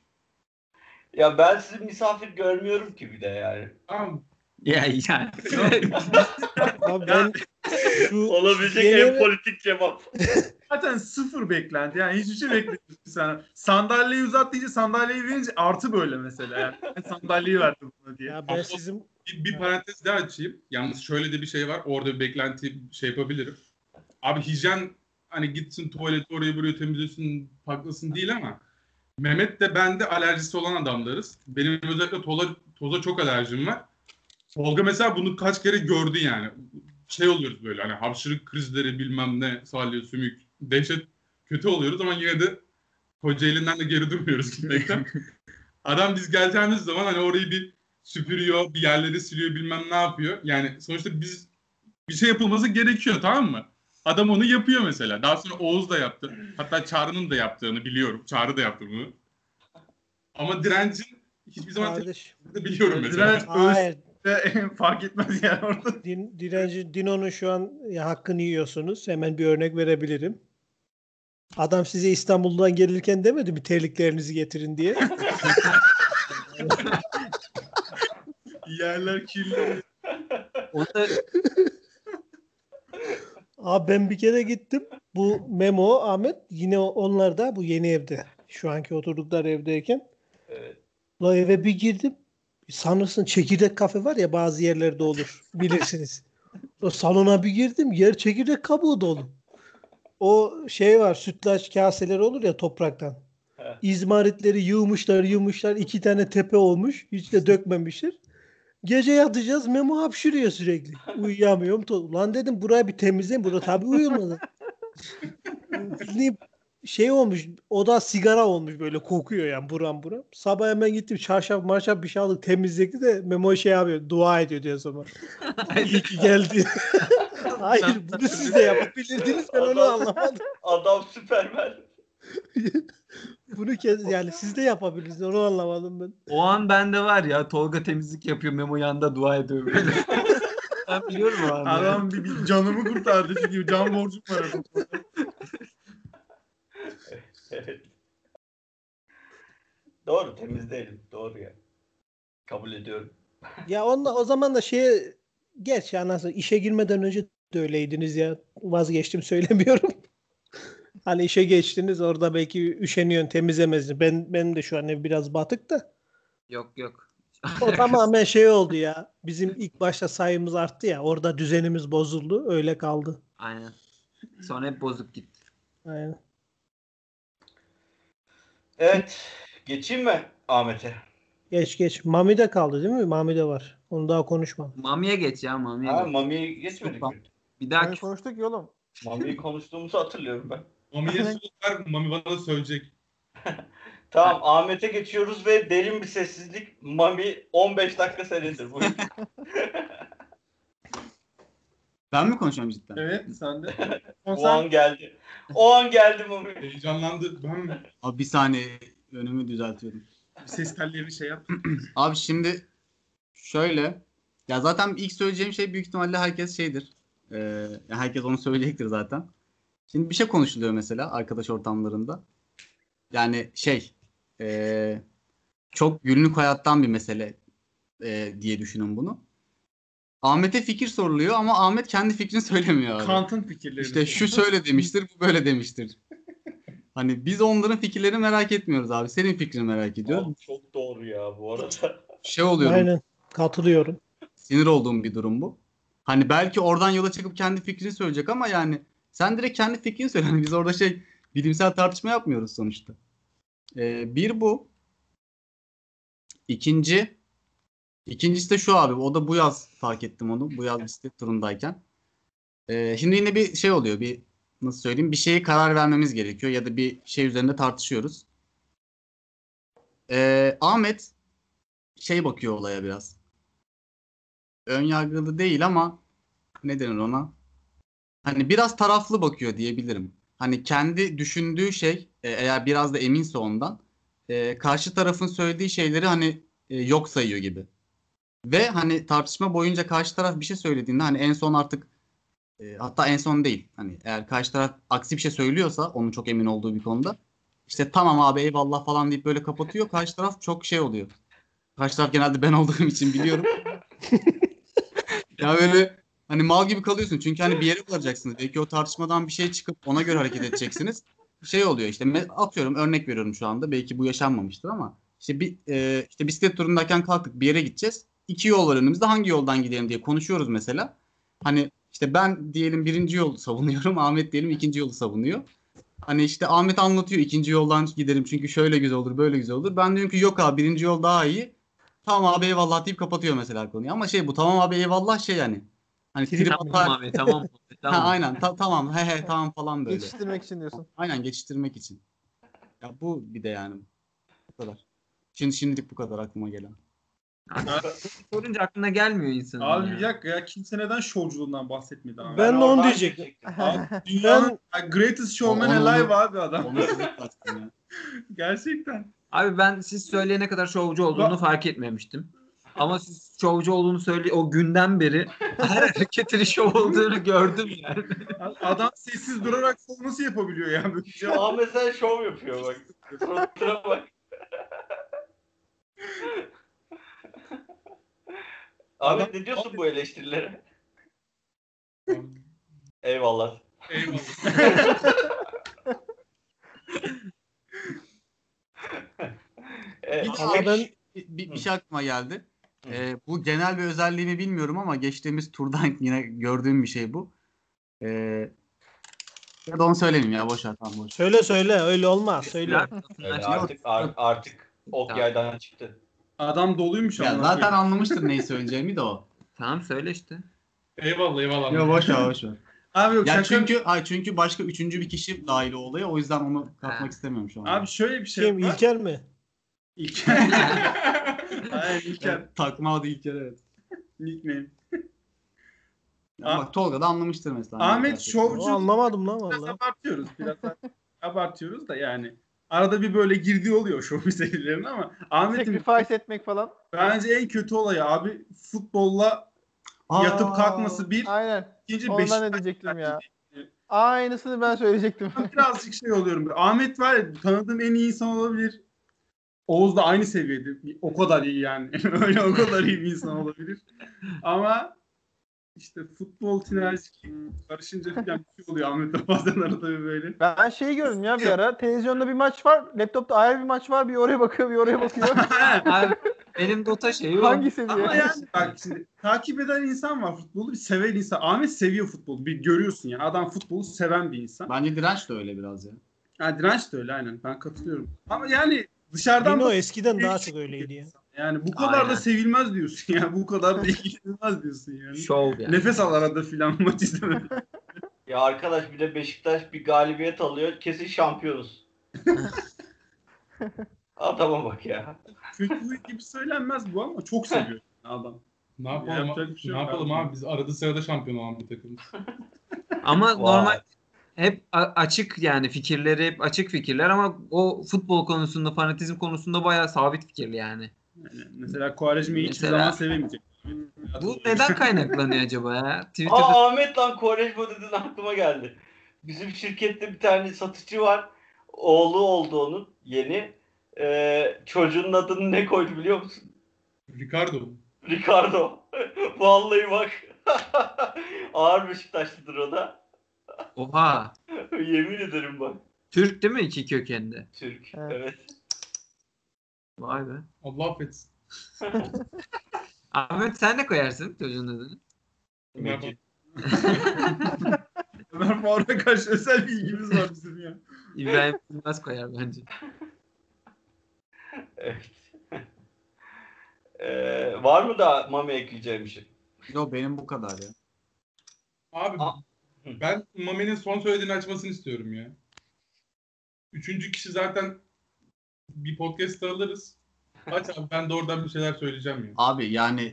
Ya ben sizi misafir görmüyorum ki bir de yani. Ama Ya yani. Abi ben şu Olabilecek en politik cevap. Zaten sıfır beklenti. Yani hiçbir şey beklemiyorsun sen. Sandalyeyi uzat deyince sandalyeyi verince artı böyle mesela. Yani ben sandalyeyi verdim buna diye. ya ben sizin bir, bir parantez daha açayım. Yalnız şöyle de bir şey var. Orada bir beklenti şey yapabilirim. Abi hijyen hani gitsin tuvaleti oraya buraya temizlesin, paklasın değil ama Mehmet de ben de alerjisi olan adamlarız. Benim özellikle toza, toza çok alerjim var. Tolga mesela bunu kaç kere gördü yani. Şey oluyoruz böyle hani hapşırık krizleri bilmem ne salya sümük dehşet kötü oluyoruz ama yine de Kocaeli'nden de geri durmuyoruz gitmekten. Adam biz geleceğimiz zaman hani orayı bir süpürüyor, bir yerleri siliyor bilmem ne yapıyor. Yani sonuçta biz bir şey yapılması gerekiyor tamam mı? Adam onu yapıyor mesela. Daha sonra Oğuz da yaptı. Hatta Çağrı'nın da yaptığını biliyorum. Çağrı da yaptı bunu. Ama direncin hiçbir zaman kardeş. tepkisini biliyorum mesela. Direnç Hayır. Fark etmez yani orada. Din, direnci Dino'nun şu an ya, hakkını yiyorsunuz. Hemen bir örnek verebilirim. Adam size İstanbul'dan gelirken demedi mi terliklerinizi getirin diye. Yerler kirli. O da Abi ben bir kere gittim. Bu Memo, Ahmet yine onlar da bu yeni evde. Şu anki oturdukları evdeyken. Evet. La eve bir girdim. Sanırsın çekirdek kafe var ya bazı yerlerde olur. Bilirsiniz. o salona bir girdim. Yer çekirdek kabuğu dolu. O şey var sütlaç kaseleri olur ya topraktan. İzmaritleri yığmışlar yığmışlar. iki tane tepe olmuş. Hiç de dökmemişler. Gece yatacağız. Memo hapşırıyor sürekli. Uyuyamıyorum. To- Lan dedim burayı bir temizleyin. Burada tabii uyulmadı. Şey olmuş. Oda sigara olmuş böyle kokuyor yani buram buram. Sabah hemen gittim çarşaf marşaf bir şey aldık temizlikti de Memo şey yapıyor dua ediyor diyor zaman. İyi ki geldi. Hayır bunu siz de yapabilirdiniz ben onu Adam- anlamadım. Adam süpermen. Bunu kez yani siz de yapabilirsiniz onu anlamadım ben. o an bende var ya Tolga temizlik yapıyor Memo yanında dua ediyor böyle. ben biliyorum o anı. Adam bir, bir canımı kurtardı çünkü can borcum var. Evet. Doğru temizleyelim. Doğru ya. Kabul ediyorum. Ya onunla, o zaman da şeye geç ya nasıl işe girmeden önce de öyleydiniz ya vazgeçtim söylemiyorum. Hani işe geçtiniz orada belki üşeniyorsun temizlemezsin. Ben benim de şu an ev biraz batık da. Yok yok. O tamamen şey oldu ya. Bizim ilk başta sayımız arttı ya. Orada düzenimiz bozuldu. Öyle kaldı. Aynen. Sonra hep bozuk gitti. Aynen. Evet. Geçeyim mi Ahmet'e? Geç geç. Mami de kaldı değil mi? Mami de var. Onu daha konuşmadım. Mami'ye geç ya Mami'ye Ha, geç. Mami'yi geçmedik? Bir daha konuştuk ya oğlum. Mami'yi konuştuğumuzu hatırlıyorum ben. Mami'ye söz ver, Mami bana söyleyecek. Tamam Ahmet'e geçiyoruz ve derin bir sessizlik. Mami 15 dakika senedir. Ben mi konuşuyorum cidden? Evet sen de. o an geldi. O an geldi Mami. Heyecanlandı. Ben mi? Abi bir saniye önümü düzeltiyorum. Ses tellerini şey yap. Abi şimdi şöyle ya zaten ilk söyleyeceğim şey büyük ihtimalle herkes şeydir. Ee, herkes onu söyleyecektir zaten. Şimdi bir şey konuşuluyor mesela arkadaş ortamlarında. Yani şey ee, çok günlük hayattan bir mesele ee, diye düşünün bunu. Ahmet'e fikir soruluyor ama Ahmet kendi fikrini söylemiyor abi. Kant'ın fikirleri. İşte şu şöyle demiştir, bu böyle demiştir. Hani biz onların fikirlerini merak etmiyoruz abi. Senin fikrini merak ediyoruz. Abi çok doğru ya bu arada. Şey oluyorum. Aynen. Katılıyorum. sinir olduğum bir durum bu. Hani belki oradan yola çıkıp kendi fikrini söyleyecek ama yani sen direkt kendi fikrini söyle. Hani biz orada şey bilimsel tartışma yapmıyoruz sonuçta. Ee, bir bu. İkinci ikincisi de şu abi. O da bu yaz fark ettim onu. Bu yaz bisiklet turundayken. Ee, şimdi yine bir şey oluyor. Bir nasıl söyleyeyim? Bir şeye karar vermemiz gerekiyor ya da bir şey üzerinde tartışıyoruz. Ee, Ahmet şey bakıyor olaya biraz ön yargılı değil ama ne denir ona? Hani biraz taraflı bakıyor diyebilirim. Hani kendi düşündüğü şey e, eğer biraz da eminse ondan e, karşı tarafın söylediği şeyleri hani e, yok sayıyor gibi. Ve hani tartışma boyunca karşı taraf bir şey söylediğinde hani en son artık e, hatta en son değil. Hani eğer karşı taraf aksi bir şey söylüyorsa onun çok emin olduğu bir konuda işte tamam abi eyvallah falan deyip böyle kapatıyor. Karşı taraf çok şey oluyor. Karşı taraf genelde ben olduğum için biliyorum. ya böyle hani mal gibi kalıyorsun. Çünkü hani bir yere varacaksınız. Belki o tartışmadan bir şey çıkıp ona göre hareket edeceksiniz. Şey oluyor işte atıyorum örnek veriyorum şu anda. Belki bu yaşanmamıştır ama işte bir e, işte bisiklet turundayken kalktık bir yere gideceğiz. İki yol var önümüzde. Hangi yoldan gidelim diye konuşuyoruz mesela. Hani işte ben diyelim birinci yolu savunuyorum. Ahmet diyelim ikinci yolu savunuyor. Hani işte Ahmet anlatıyor ikinci yoldan gidelim çünkü şöyle güzel olur böyle güzel olur. Ben diyorum ki yok abi birinci yol daha iyi. Tamam abi eyvallah deyip kapatıyor mesela konuyu. Ama şey bu tamam abi eyvallah şey yani. Hani trip Tamam atar. abi tamam. Ha, tamam. aynen ta- tamam he he tamam falan böyle. Geçiştirmek için diyorsun. Aynen geçiştirmek için. Ya bu bir de yani bu kadar. Şimdi şimdilik bu kadar aklıma gelen. Sorunca aklına gelmiyor insanın. Abi ya. bir dakika ya kimse neden şovculuğundan bahsetmedi abi? Ben de onu diyecektim. Abi, dünyanın greatest showman Onu- alive abi adam. Onu. Gerçekten. Abi ben siz söyleyene kadar şovcu olduğunu fark etmemiştim. Ama siz şovcu olduğunu söyle o günden beri her hareketinin şov olduğunu gördüm yani. Adam sessiz durarak şov nasıl yapabiliyor ya? Böyle bir şey- Ahmet sen şov yapıyor bak. Suratına bak. Ahmet ne diyorsun bu eleştirilere? Eyvallah. Eyvallah. Evet, Ama ben Bir, bir, bir şey aklıma geldi. Ee, bu genel bir özelliğini bilmiyorum ama geçtiğimiz turdan yine gördüğüm bir şey bu. Ee, ya da onu söylemeyeyim ya boş ver tamam boş. ver. söyle söyle öyle olmaz söyle. Öyle artık ar- artık ok Tamam. yaydan çıktı. Adam doluymuş Ya ama. zaten anlamıştır neyi söyleyeceğimi de o. Tamam söyle işte. Eyvallah eyvallah. Ya boş ver boş ver. Abi yok Ya şaka- çünkü ay çünkü başka üçüncü bir kişi dahil o olaya o yüzden onu Ha. katmak istemiyorum şu an. Abi şöyle bir şey Kim var. İlker mi? İlker. Aynen İlker. Takma adı ilk kere evet. Nickname. Ya bak Tolga da anlamıştır mesela. Ahmet şovcu. anlamadım lan Biraz vallahi. abartıyoruz. Biraz abartıyoruz da yani. Arada bir böyle girdiği oluyor şov serilerinin ama Ahmet'in Sacrifice etmek falan. bence en kötü olayı abi futbolla Aa, yatıp kalkması bir, Aynen. ikinci Ondan Beşiktaş. ne diyecektim ya. Aynısını ben söyleyecektim. Ben birazcık şey oluyorum. Ahmet var ya tanıdığım en iyi insan olabilir. Oğuz da aynı seviyede. O kadar iyi yani. Öyle o kadar iyi bir insan olabilir. Ama işte futbol sinerjik karışınca falan bir şey oluyor Ahmet'le bazen arada bir böyle. Ben şeyi gördüm ya bir ara. Televizyonda bir maç var. Laptopta ayrı bir maç var. Bir oraya bakıyor bir oraya bakıyor. Abi, benim Dota şeyi o. Hangi seviye? Ama yani bak şimdi takip eden insan var futbolu bir seven insan. Ahmet seviyor futbolu. Bir görüyorsun yani adam futbolu seven bir insan. Bence direnç de öyle biraz ya. Yani direnç de öyle aynen ben katılıyorum. Ama yani dışarıdan Dino eskiden daha çok öyleydi ya. Yani bu kadar Aynen. da sevilmez diyorsun ya. Bu kadar da ilgilenilmez diyorsun yani. Şov yani. Nefes al arada filan maç izlemek. Ya arkadaş bir de Beşiktaş bir galibiyet alıyor. Kesin şampiyonuz. Adama bak ya. Kötü gibi söylenmez bu ama çok seviyor adam. Ne yapalım, bir şey ne yapalım abi. abi? Biz arada sırada şampiyon olan bir takımız. Ama normal hep açık yani fikirleri hep açık fikirler ama o futbol konusunda fanatizm konusunda bayağı sabit fikirli yani. Yani mesela Quaresma'yı hiçbir Mesela- zaman sevemeyecek. Bu neden kaynaklanıyor acaba ya? Twitter'da Aa Ahmet lan Koreşma dedin aklıma geldi. Bizim şirkette bir tane satıcı var. Oğlu oldu onun yeni. Ee, çocuğun adını ne koydu biliyor musun? Ricardo. Ricardo. Vallahi bak. Ağır Beşiktaşlıdır o da. Oha. Yemin ederim bak. Türk değil mi iki kökenli? Türk. Evet. Evet. Vay be. Allah affetsin. Ahmet sen ne koyarsın çocuğun adını? Mecid. Ömer Faruk'a karşı özel bir ilgimiz var bizim ya. İbrahim Yılmaz koyar bence. Evet. Ee, var mı da Mami ekleyeceğim bir şey? Yo benim bu kadar ya. Abi Ben Mami'nin son söylediğini açmasını istiyorum ya. Üçüncü kişi zaten bir podcast'ta alırız. Aç abi ben de oradan bir şeyler söyleyeceğim ya. Abi yani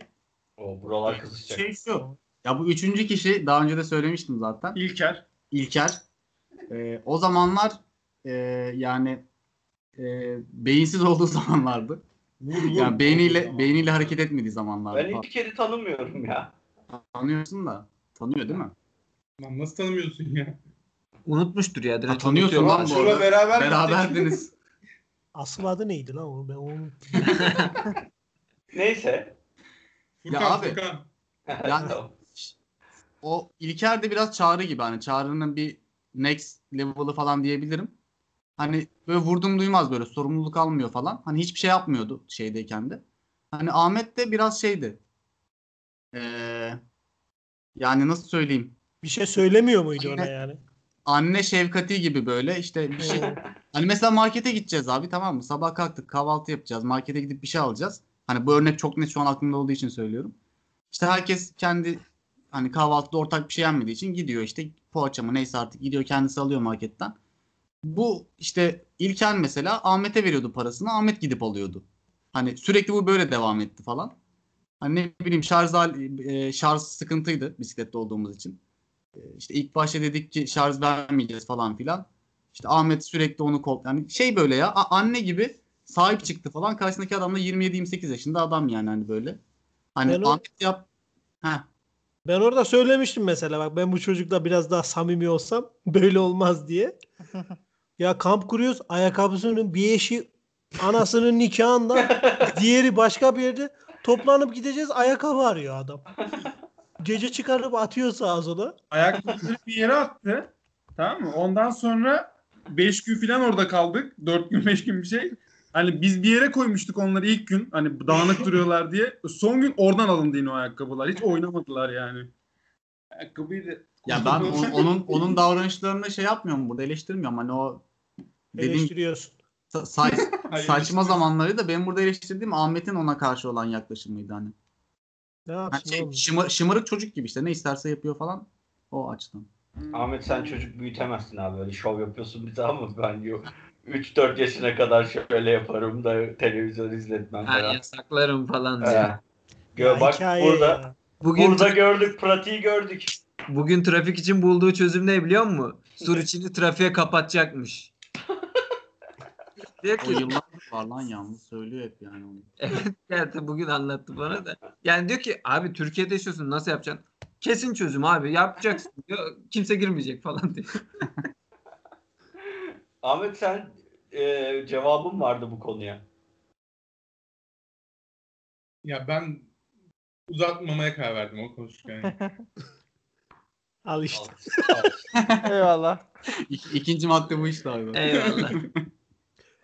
O buralar kızışacak. şey şu. Ya bu üçüncü kişi daha önce de söylemiştim zaten. İlker. İlker. Ee, o zamanlar e, yani e, beyinsiz olduğu zamanlardı. Vur. Yani beyniyle beyniyle hareket etmediği zamanlar. Ben İlker'i tanımıyorum ya. Tanıyorsun da. Tanıyor değil mi? Lan nasıl tanımıyorsun ya? Unutmuştur ya. Ha, Direkt tanıyorsun unutuyor. lan bu Şurada arada. beraber Beraberdiniz. Asıl adı neydi lan o? Ben onu Neyse. Furkan Ya abi. Furkan. Yani o İlker de biraz Çağrı gibi hani Çağrı'nın bir next level'ı falan diyebilirim. Hani böyle vurdum duymaz böyle sorumluluk almıyor falan. Hani hiçbir şey yapmıyordu şeydeyken de. Hani Ahmet de biraz şeydi. Ee, yani nasıl söyleyeyim? Bir şey söylemiyor muydu ona Yine- yani? Anne şefkati gibi böyle işte bir şey. Hani mesela markete gideceğiz abi tamam mı? Sabah kalktık kahvaltı yapacağız. Markete gidip bir şey alacağız. Hani bu örnek çok net şu an aklımda olduğu için söylüyorum. İşte herkes kendi hani kahvaltıda ortak bir şey yenmediği için gidiyor işte poğaça mı neyse artık gidiyor kendisi alıyor marketten. Bu işte İlker mesela Ahmet'e veriyordu parasını Ahmet gidip alıyordu. Hani sürekli bu böyle devam etti falan. Hani ne bileyim şarj, e, şarj sıkıntıydı bisiklette olduğumuz için. E, İşte ilk başta dedik ki şarj vermeyeceğiz falan filan. İşte Ahmet sürekli onu kol yani şey böyle ya anne gibi sahip çıktı falan. Karşısındaki adam da 27-28 yaşında adam yani hani böyle. Hani Ben o- Ahmet yap Heh. Ben orada söylemiştim mesela bak ben bu çocukla biraz daha samimi olsam böyle olmaz diye. Ya kamp kuruyoruz ayakkabısının bir eşi anasının nikahında diğeri başka bir yerde toplanıp gideceğiz ayakkabı arıyor adam. Gece çıkarıp atıyor sağa sola. Ayakkabıları bir yere attı. Tamam mı? Ondan sonra 5 gün falan orada kaldık. 4 gün 5 gün bir şey. Hani biz bir yere koymuştuk onları ilk gün. Hani dağınık duruyorlar diye. Son gün oradan alındı yine o ayakkabılar. Hiç oynamadılar yani. Ayakkabıyı da... Ya ben o- onun onun davranışlarını şey yapmıyorum burada eleştirmiyorum. Hani o dediğim Eleştiriyorsun. sa- sa- saçma zamanları da benim burada eleştirdiğim Ahmet'in ona karşı olan yaklaşımıydı hani. Ne yapsın şey, oğlum? şımar- şımarık çocuk gibi işte ne isterse yapıyor falan o açıdan. Ahmet sen çocuk büyütemezsin abi. Öyle şov yapıyorsun bize ama ben yok. 3-4 yaşına kadar şöyle yaparım da televizyon izletmem Ha, falan. yasaklarım falan diyor. He. Gö bak burada ya. Bugün burada gördük, pratiği gördük. bugün trafik için bulduğu çözüm ne biliyor musun? Sur içini trafiğe kapatacakmış. Diyor O ki yıllardır var lan yalnız söylüyor hep yani onu. geldi bugün anlattı bana da. Yani diyor ki abi Türkiye'de yaşıyorsun nasıl yapacaksın? Kesin çözüm abi yapacaksın diyor. Kimse girmeyecek falan diyor. Ahmet sen e, cevabın vardı bu konuya. Ya ben uzatmamaya karar verdim o konuşurken. Al işte. Eyvallah. İk, ikinci madde bu işte abi. Eyvallah.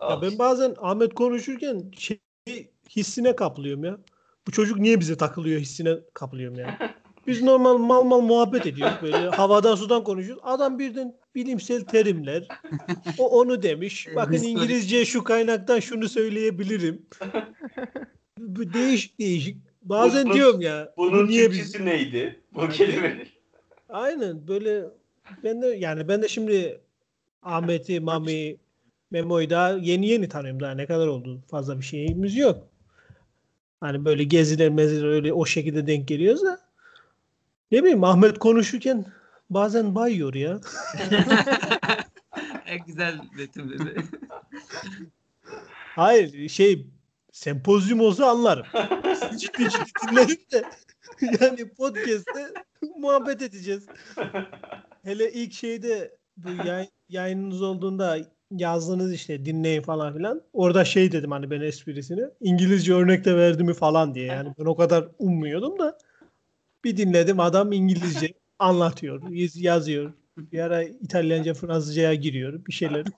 Ya ben bazen Ahmet konuşurken şey hissine kapılıyorum ya. Bu çocuk niye bize takılıyor hissine kapılıyorum ya. Biz normal mal mal muhabbet ediyoruz böyle havadan sudan konuşuyoruz. Adam birden bilimsel terimler. O onu demiş. Bakın. İngilizce şu kaynaktan şunu söyleyebilirim. Bu değişik değişik. Bazen Bunun- diyorum ya. bu Bunun niye biz neydi? Bu kelimenin. Aynen böyle ben de yani ben de şimdi Ahmet'i, Mami, Memo'yu daha yeni yeni tanıyorum daha ne kadar oldu fazla bir şeyimiz yok. Hani böyle geziler meziler öyle o şekilde denk geliyoruz da ne bileyim Ahmet konuşurken bazen bayıyor ya. en güzel betimledi. Hayır şey sempozyum olsa anlarım. ciddi ciddi dinlerim de yani podcast'te muhabbet edeceğiz. Hele ilk şeyde bu yay- yayınınız olduğunda yazdınız işte dinleyin falan filan. Orada şey dedim hani ben esprisini. İngilizce örnek de verdi mi falan diye. Yani ben o kadar ummuyordum da bir dinledim adam İngilizce anlatıyor, yaz- yazıyor. Bir ara İtalyanca, Fransızcaya giriyor bir şeyler.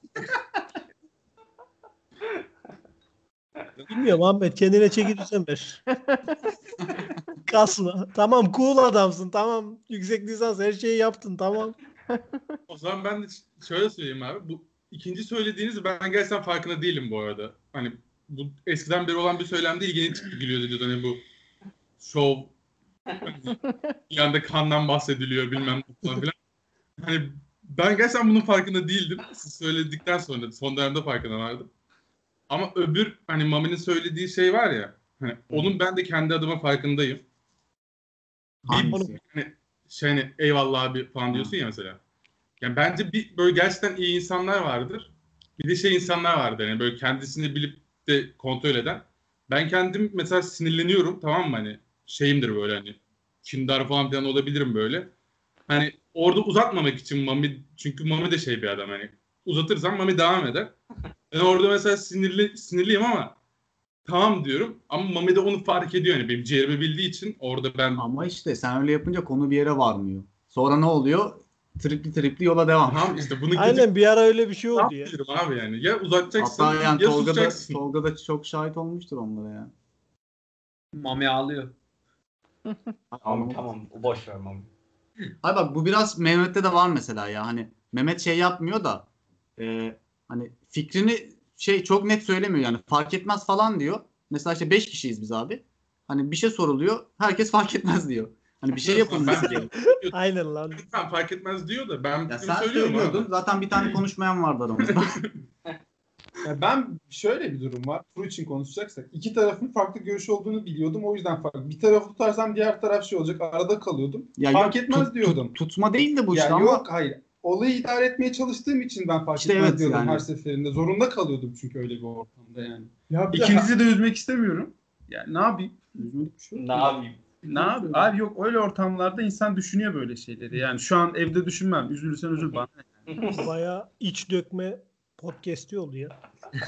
Bilmiyorum Ahmet kendine çeki düzen ver. Kasma. Tamam cool adamsın. Tamam yüksek lisans her şeyi yaptın. Tamam. o zaman ben de şöyle söyleyeyim abi. Bu ikinci söylediğiniz ben gerçekten farkında değilim bu arada. Hani bu eskiden beri olan bir söylemde ilgini çıktı gülüyordu diyordu. Hani bu şov bir anda kandan bahsediliyor bilmem ne falan filan. Hani ben gerçekten bunun farkında değildim. Siz söyledikten sonra son dönemde farkına vardım. Ama öbür hani Mami'nin söylediği şey var ya hani onun ben de kendi adıma farkındayım. Bir, hani şey hani eyvallah abi falan diyorsun ya mesela. Yani bence bir böyle gerçekten iyi insanlar vardır. Bir de şey insanlar vardır yani böyle kendisini bilip de kontrol eden. ben kendim mesela sinirleniyorum tamam mı hani şeyimdir böyle hani kindar falan filan olabilirim böyle. Hani orada uzatmamak için Mami çünkü Mami de şey bir adam hani uzatırsam Mami devam eder. Ben orada mesela sinirli sinirliyim ama tamam diyorum ama Mami de onu fark ediyor yani benim ciğerimi bildiği için orada ben Ama işte sen öyle yapınca konu bir yere varmıyor. Sonra ne oluyor? Tripli tripli yola devam. tamam işte bunu gidip Aynen bir ara öyle bir şey oldu ya. abi yani ya uzatacaksın Hatta yani ya Tolga da. Tolga da çok şahit olmuştur onlara ya. Mami ağlıyor. Tamam tamam boş ver Mami. Ay bak bu biraz Mehmet'te de var mesela ya hani Mehmet şey yapmıyor da e, hani fikrini şey çok net söylemiyor yani fark etmez falan diyor. Mesela işte 5 kişiyiz biz abi. Hani bir şey soruluyor herkes fark etmez diyor. Hani bir şey yapın Ben- diyor. Aynen lan. Lütfen fark etmez diyor da ben Ya sen abi. söylüyordun zaten bir tane konuşmayan vardı aramızda. Ya ben şöyle bir durum var. Tur için konuşacaksak. iki tarafın farklı görüş olduğunu biliyordum. O yüzden farklı. Bir tarafı tutarsam diğer taraf şey olacak. Arada kalıyordum. ya fark yok, etmez tut- diyordum. tut- tutma değil de bu ya işte ama yok hayır. Olayı idare etmeye çalıştığım için ben fark İşte etmez evet diyordum yani. her seferinde. Zorunda kalıyordum çünkü öyle bir ortamda yani. Ya ikinizi de üzmek istemiyorum. Yani ne yapayım? üzmelik bir şey yok. Ne yapayım? Ne yapayım? Abi yok öyle ortamlarda insan düşünüyor böyle şeyleri. Yani şu an evde düşünmem. Üzülürsen üzül bana. Baya iç dökme podcast'i oldu ya.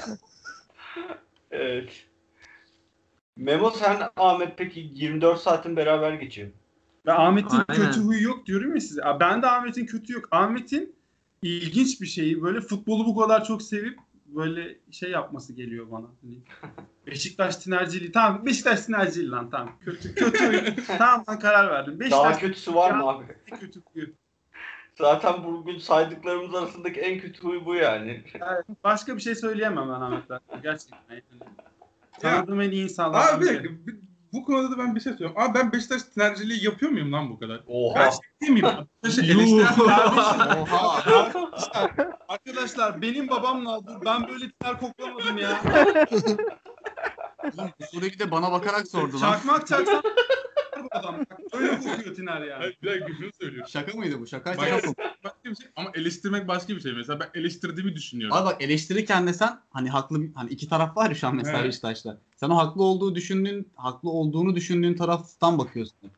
Evet. Memo sen Ahmet peki 24 saatin beraber geçiyor. Ben Ahmet'in Aynen. kötü huyu yok diyorum ya size. Ben de Ahmet'in kötü yok. Ahmet'in ilginç bir şeyi böyle futbolu bu kadar çok sevip böyle şey yapması geliyor bana. Beşiktaş tinerciliği. Tamam Beşiktaş tinerciliği lan tamam. Kötü kötü tamam ben karar verdim. Daha Beşiktaş kötüsü var mı abi? kötü huyu. Zaten bugün saydıklarımız arasındaki en kötü huy bu yani. Başka bir şey söyleyemem ben Ahmet'ten. Gerçekten. Yani. Tanıdığım en iyi Abi insanlardan bir bu konuda da ben bir şey söylüyorum. Abi ben Beşiktaş tinerciliği yapıyor muyum lan bu kadar? Ben Oha. şey değil miyim? Beşiktaş'ı eleştiren Oha. Arkadaşlar benim babamla aldı. Ben böyle ter koklamadım ya. Buradaki de bana bakarak sordu lan. Çakmak çaksam bu adam. Bak, Öyle kokuyor tiner yani. Hayır, bir dakika şunu söylüyorum. Şaka mıydı bu? Şaka Bak- şaka? Başka bir şey ama eleştirmek başka bir şey. Mesela ben eleştirdiğimi düşünüyorum. Abi bak eleştirirken de sen hani haklı hani iki taraf var ya şu an mesela Evet. Beşiktaş'ta. Sen o haklı olduğu düşündüğün haklı olduğunu düşündüğün taraftan bakıyorsun.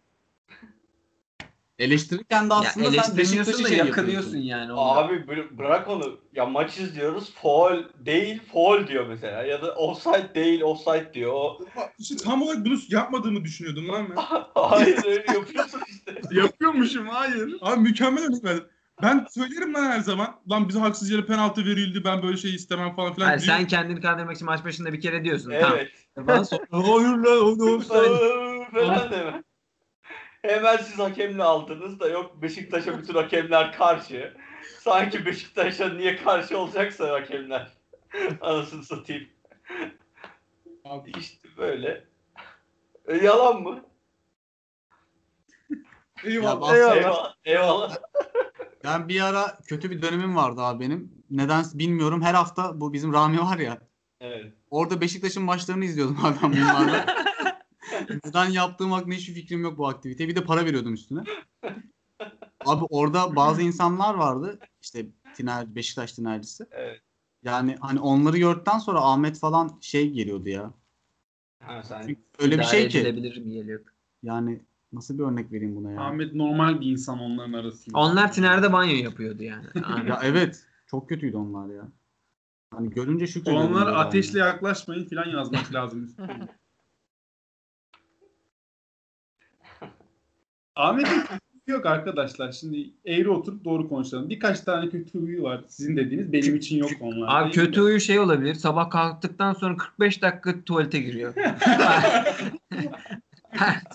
Eleştirirken de Ya aslında sen eleştirmiyorsun Beşiktaş'ı da şey yakalıyorsun yani. onu. Abi bı- bırak onu. Ya maç izliyoruz. Foul değil foul diyor mesela. Ya da offside değil offside diyor. İşte tam olarak bunu yapmadığımı düşünüyordum lan ben. Hayır öyle yapıyorsun işte. Yapıyormuşum hayır. Abi mükemmel örnek verdim. Ben söylerim lan her zaman. Lan bize haksız yere penaltı verildi. Ben böyle şey istemem falan filan. Yani diyorum. sen kendini kandırmak için maç başında bir kere diyorsun. Tamam. Evet. Ben sonra hayır lan onu offside. falan deme. Hemen siz hakemle aldınız da yok Beşiktaş'a bütün hakemler karşı. Sanki Beşiktaş'a niye karşı olacaksa hakemler. Anasını satayım. Abi, İşte böyle. E, yalan mı? Ya eyvallah. bak- Eyvallah. Eyvallah. Ben bir ara kötü bir dönemim vardı abi benim. Neden bilmiyorum. Her hafta bu bizim Rami var ya. Evet. Orada Beşiktaş'ın maçlarını izliyordum ben bunlarla. Neden yaptığım hakkında hiçbir fikrim yok bu aktiviteye. Bir de para veriyordum üstüne. Abi orada bazı insanlar vardı. İşte tiner, Beşiktaş tinercisi. Evet. Yani hani onları gördükten sonra Ahmet falan şey geliyordu ya. Ha, sen Çünkü öyle bir şey ki. edilebilir mi geliyor. Yani nasıl bir örnek vereyim buna ya? Ahmet normal bir insan onların arasında. Onlar tinerde banyo yapıyordu yani. Ya evet. Çok kötüydü onlar ya. Hani görünce şükrediyordum. Onlar ateşle yani. yaklaşmayın falan yazmak lazım. Ahmet'in yok arkadaşlar. Şimdi eğri oturup doğru konuşalım. Birkaç tane kötü huyu var. Sizin dediğiniz benim için yok onlar. Abi kötü huyu şey olabilir. Sabah kalktıktan sonra 45 dakika tuvalete giriyor.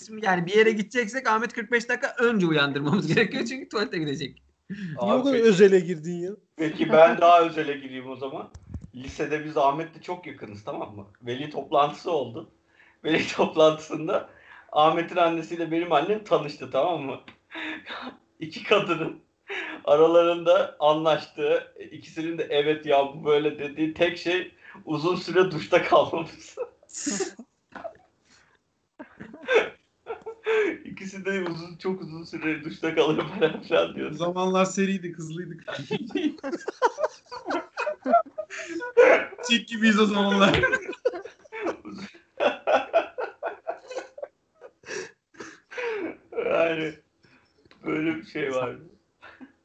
Şimdi yani bir yere gideceksek Ahmet 45 dakika önce uyandırmamız gerekiyor çünkü tuvalete gidecek. Niye o kadar özele girdin ya? peki ben daha özele gireyim o zaman. Lisede biz Ahmet'le çok yakınız tamam mı? Veli toplantısı oldu. Veli toplantısında Ahmet'in annesiyle benim annem tanıştı tamam mı? İki kadının aralarında anlaştığı, ikisinin de evet ya bu böyle dediği tek şey uzun süre duşta kalmamız. İkisi de uzun çok uzun süre duşta kalıyor falan filan O diyordu. zamanlar seriydik, hızlıydık. Çek gibiyiz o zamanlar. Yani böyle bir şey vardı.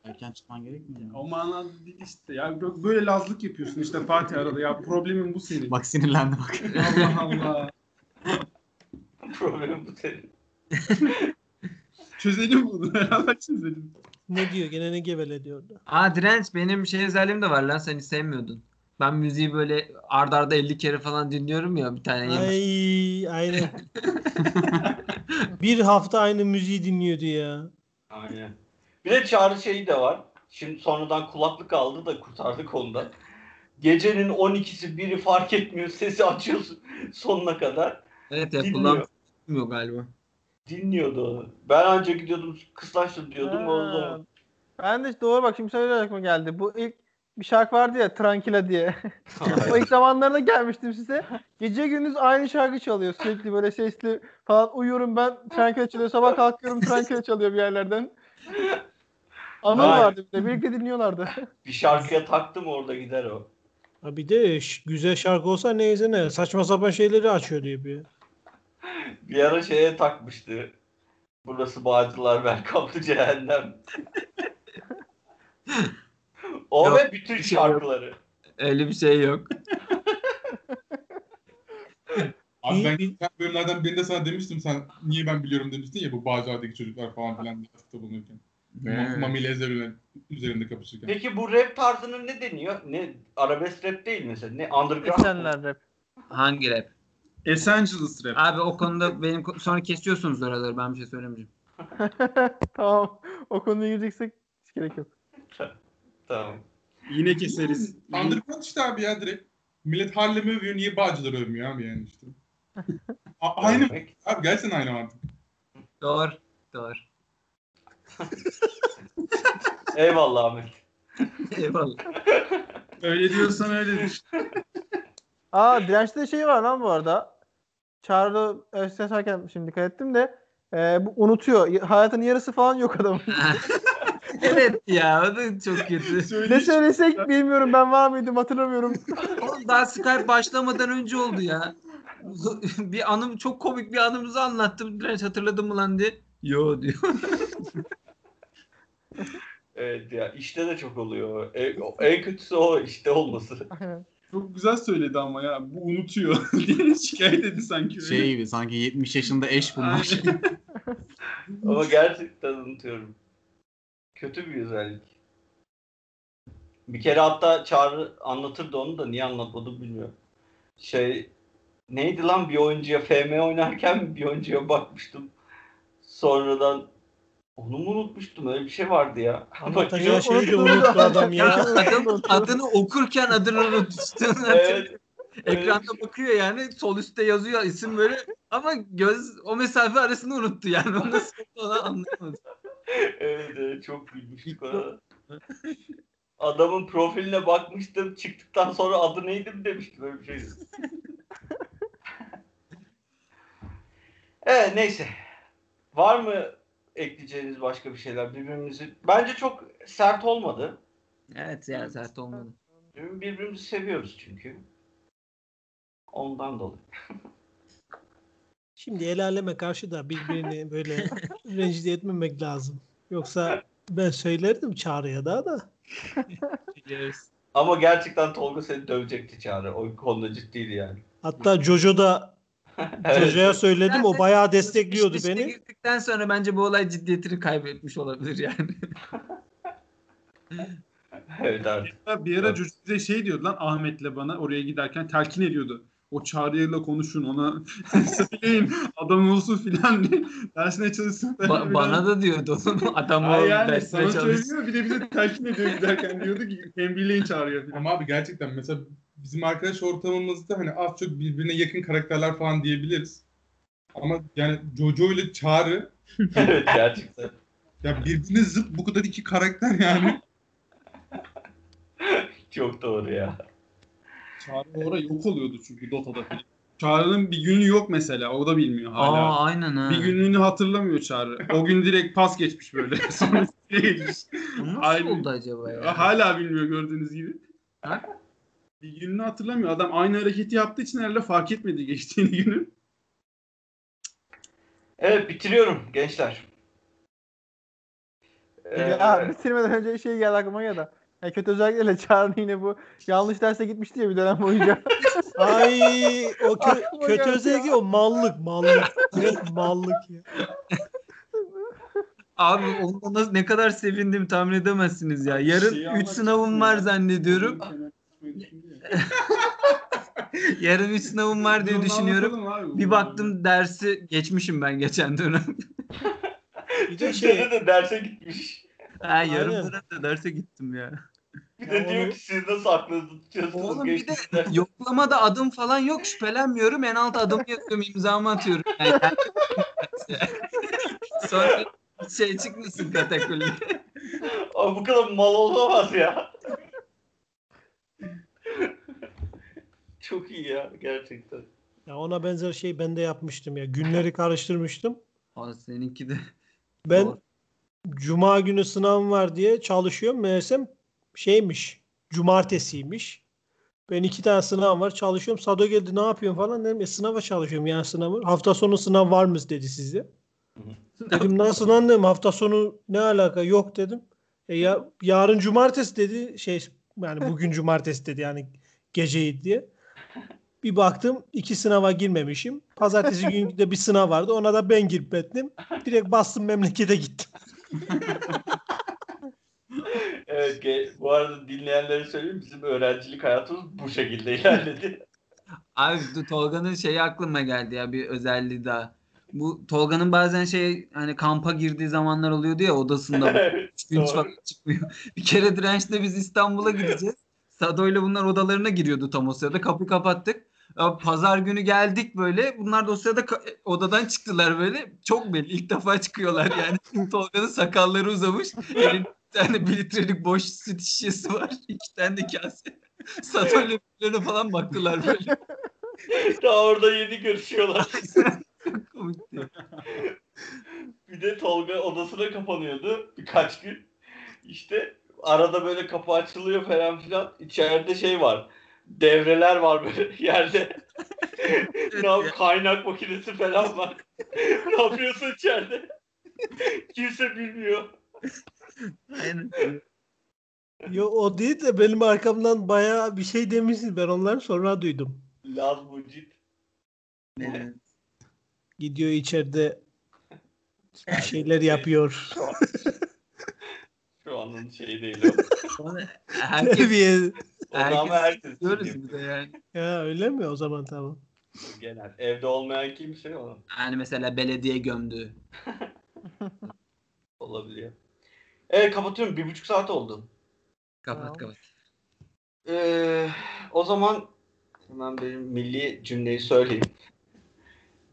Erken çıkman gerekmiyor mu? O manada değil işte. Ya bö- böyle lazlık yapıyorsun işte Fatih arada. Ya problemin bu senin. Bak sinirlendi bak. Allah Allah. Problem bu senin. Çözelim bunu. Beraber çözelim. Ne diyor? Gene ne gevele diyordu. Aa direnç benim şey özelliğim de var lan seni sevmiyordun. Ben müziği böyle ardarda arda 50 kere falan dinliyorum ya bir tane. Ay aynen. bir hafta aynı müziği dinliyordu ya. Aynen. Bir de çağrı şeyi de var. Şimdi sonradan kulaklık aldı da kurtardık ondan. Gecenin 12'si biri fark etmiyor. Sesi açıyorsun sonuna kadar. Evet ya tutmuyor galiba. Dinliyordu onu. Ben ancak gidiyordum kıslaştır diyordum. O Ha, zaman. Ben de işte doğru bak şimdi söyleyerek aklıma geldi. Bu ilk bir şarkı vardı ya Tranquila diye. o ilk zamanlarında gelmiştim size. Gece gündüz aynı şarkı çalıyor. Sürekli böyle sesli falan uyuyorum ben Tranquila çalıyor. Sabah kalkıyorum Tranquila çalıyor bir yerlerden. Anıl vardı bir de. Birlikte dinliyorlardı. Bir şarkıya taktım orada gider o. Ha bir de güzel şarkı olsa neyse ne. Saçma sapan şeyleri açıyor diye bir. Bir ara şeye takmıştı. Burası Bağcılar to Cehennem. o Yok, ve bütün şey yok. şarkıları. Öyle bir şey yok. Abi ben bir- geçen bölümlerden birinde sana demiştim sen niye ben biliyorum demiştin ya bu Bağcılar'daki çocuklar falan filan diye atıfta bulunurken. Ma- Mami ile üzerinde, üzerinde kapışırken. Peki bu rap tarzına ne deniyor? Ne arabesk rap değil mesela. Ne underground? Esenler rap. Hangi rap? Essentials rap. Abi o konuda benim sonra kesiyorsunuz oraları ben bir şey söylemeyeceğim. tamam. O konuya gireceksek hiç gerek yok. Tamam. Yine keseriz. Underground işte abi ya direkt. Millet Harlem'i övüyor niye Bağcılar'ı övmüyor abi yani işte. A- aynı abi gerçekten aynı artık. Doğru. Doğru. Eyvallah Ahmet. Eyvallah. Öyle diyorsan öyledir. Aa dirençte de şey var lan bu arada. Çağrı seslerken şimdi dikkat ettim de e, bu unutuyor. Hayatın yarısı falan yok adamın. Evet ya o da çok kötü. ne söylesek bilmiyorum ben var mıydım hatırlamıyorum. Oğlum daha Skype başlamadan önce oldu ya. bir anım çok komik bir anımızı anlattım. Direnç hatırladın mı lan diye. Yo diyor. Evet ya işte de çok oluyor. En, en kötüsü o işte olması. Çok güzel söyledi ama ya. Bu unutuyor diye şikayet etti sanki. öyle. Şey gibi sanki 70 yaşında eş bulmuş. Ama gerçekten unutuyorum. Kötü bir özellik. Bir kere hatta Çağrı anlatırdı onu da niye anlatmadım bilmiyorum. Şey neydi lan bir oyuncuya FM oynarken bir oyuncuya bakmıştım. Sonradan onu mu unutmuştum öyle bir şey vardı ya. Anlatacağı şeyi de unuttu adam Ya ya. adam adını okurken adını unutmuştum. evet, Ekranda bakıyor yani sol üstte yazıyor isim böyle ama göz o mesafe arasında unuttu yani. Onu nasıl onu anlayamadım. Evet, evet çok gülmüştük ona. Adamın profiline bakmıştım çıktıktan sonra adı neydi mi demiştim böyle bir şey. evet neyse. Var mı ekleyeceğiniz başka bir şeyler birbirimizi? Bence çok sert olmadı. Evet ya sert olmadı. Birbirimizi seviyoruz çünkü. Ondan dolayı. Şimdi el aleme karşı da birbirini böyle rencide etmemek lazım. Yoksa ben söylerdim çağrıya daha da. Ama gerçekten Tolga seni dövecekti Çağrı. O konuda ciddiydi yani. Hatta Jojo da Jojo'ya söyledim o bayağı destekliyordu İşte beni. girdikten sonra bence bu olay ciddiyetini kaybetmiş olabilir yani. evet artık. Bir ara çocuk bize şey diyordu lan Ahmet'le bana oraya giderken telkin ediyordu. O çağrıyla konuşun ona söyleyin adam olsun filan diye dersine çalışsın. falan Ba- bana da diyordu oğlum adam Ay ol yani dersine sana çalış. söylüyor bir de bize telkin ediyor giderken diyordu ki tembihleyin çağırıyor filan. Ama abi gerçekten mesela bizim arkadaş ortamımızda hani az çok birbirine yakın karakterler falan diyebiliriz. Ama yani Jojo ile Çağrı evet gerçekten. ya birbirine zıt bu kadar iki karakter yani. Çok doğru ya. Çağrı orada yok oluyordu çünkü Dota'da filan. Çağrı'nın bir günü yok mesela o da bilmiyor hala. Aa aynen ha. Bir gününü hatırlamıyor Çağrı. O gün direkt pas geçmiş böyle. Sonra geçmiş. Bu Nasıl Aynı. oldu acaba ya? Hala bilmiyor gördüğünüz gibi. Ha? Bir gününü hatırlamıyor. Adam aynı hareketi yaptığı için herhalde fark etmedi geçtiğini günü. Evet bitiriyorum gençler. Ya bitirmeden önce şey geldi aklıma geldi. Ya kötü özellikle Çağrı'nın yine bu yanlış derse gitmişti ya bir dönem boyunca. Ay o kö- Aklıma kötü ya. o mallık mallık. Direkt mallık ya. Abi onda nasıl, ne kadar sevindim tahmin edemezsiniz ya. Yarın Şeyi 3 anlatayım sınavım var ya? zannediyorum. Yarın 3 sınavım var diye düşünüyorum. Bir baktım dersi geçmişim ben geçen dönem. Bir de Şey... de derse gitmiş. ha yarım Aynen. dönem de derse gittim ya. Bir Ya de diyor onu- ki siz nasıl aklınızı tutuyorsunuz? Oğlum bir de yoklamada adım falan yok şüphelenmiyorum. En alt adım yazıyorum imzamı atıyorum. Yani, Sonra şey çıkmasın katakulli. Abi bu kadar mal olamaz ya. Çok iyi ya gerçekten. ya ona benzer şey ben de yapmıştım ya. Günleri karıştırmıştım. O seninki de. Ben Doğru. cuma günü sınavım var diye çalışıyorum. Meğersem şeymiş. Cumartesiymiş. Ben iki tane sınav var çalışıyorum. Sado geldi ne yapıyorsun falan dedim. E, sınava çalışıyorum yani sınavı. Hafta sonu sınav var mı dedi size. Dedim nasıl lan dedim. Hafta sonu ne alaka yok dedim. E ya, yarın cumartesi dedi. Şey yani bugün cumartesi dedi yani geceydi diye. Bir baktım iki sınava girmemişim. Pazartesi günü de bir sınav vardı. Ona da ben girip ettim. Direkt bastım memlekete gittim. Evet bu arada dinleyenlere söyleyeyim bizim öğrencilik hayatımız bu şekilde ilerledi. Abi Tolga'nın şeyi aklıma geldi ya bir özelliği daha. Bu Tolga'nın bazen şey hani kampa girdiği zamanlar oluyordu ya odasında üç gün çıkmıyor. Bir kere dirençle biz İstanbul'a gideceğiz. Sado'yla bunlar odalarına giriyordu tam o sırada. Kapıyı kapattık. Pazar günü geldik böyle. Bunlar da o sırada odadan çıktılar böyle. Çok belli. ilk defa çıkıyorlar yani. Tolga'nın sakalları uzamış. Elinde tane bir litrelik boş süt şişesi var. İki tane de kase. Birbirlerine falan baktılar böyle. Daha orada yeni görüşüyorlar. Bir de Tolga odasına kapanıyordu birkaç gün. İşte arada böyle kapı açılıyor falan filan. İçeride şey var. Devreler var böyle yerde. ne yap kaynak makinesi falan var. ne yapıyorsun içeride? Kimse bilmiyor. Aynen. Yo, o değil de benim arkamdan bayağı bir şey demişsiniz. Ben onları sonra duydum. Laz Mucit. Evet. Gidiyor içeride bir şeyler yapıyor. Şu anın şeyi değil o. Herkes, Terbiye. O da ama herkes diyoruz bir de yani. Ya öyle mi? O zaman tamam. Genel. Evde olmayan kimse o. Yani mesela belediye gömdü. Olabiliyor. Evet kapatıyorum. Bir buçuk saat oldu. Kapat Tamam. kapat. Ee, o zaman hemen benim milli cümleyi söyleyeyim.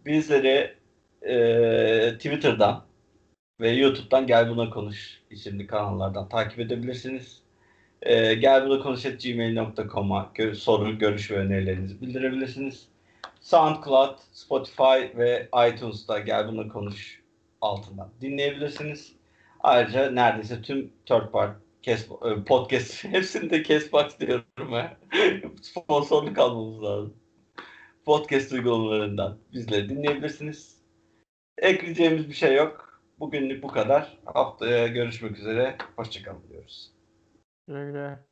Bizleri e, Twitter'dan ve YouTube'dan Gel Buna Konuş isimli kanallardan takip edebilirsiniz. E, gel buna konuş gmail.com'a gö- soru, görüş ve önerilerinizi bildirebilirsiniz. SoundCloud, Spotify ve iTunes'ta Gel Buna Konuş altından dinleyebilirsiniz. Ayrıca neredeyse tüm third party Kes, podcast hepsinde Castbox diyorum ha. Sponsorluk almamız lazım. Podcast uygulamalarından bizleri dinleyebilirsiniz. Ekleyeceğimiz bir şey yok. Bugünlük bu kadar. Haftaya görüşmek üzere. Hoşçakalın diyoruz. Güle güle.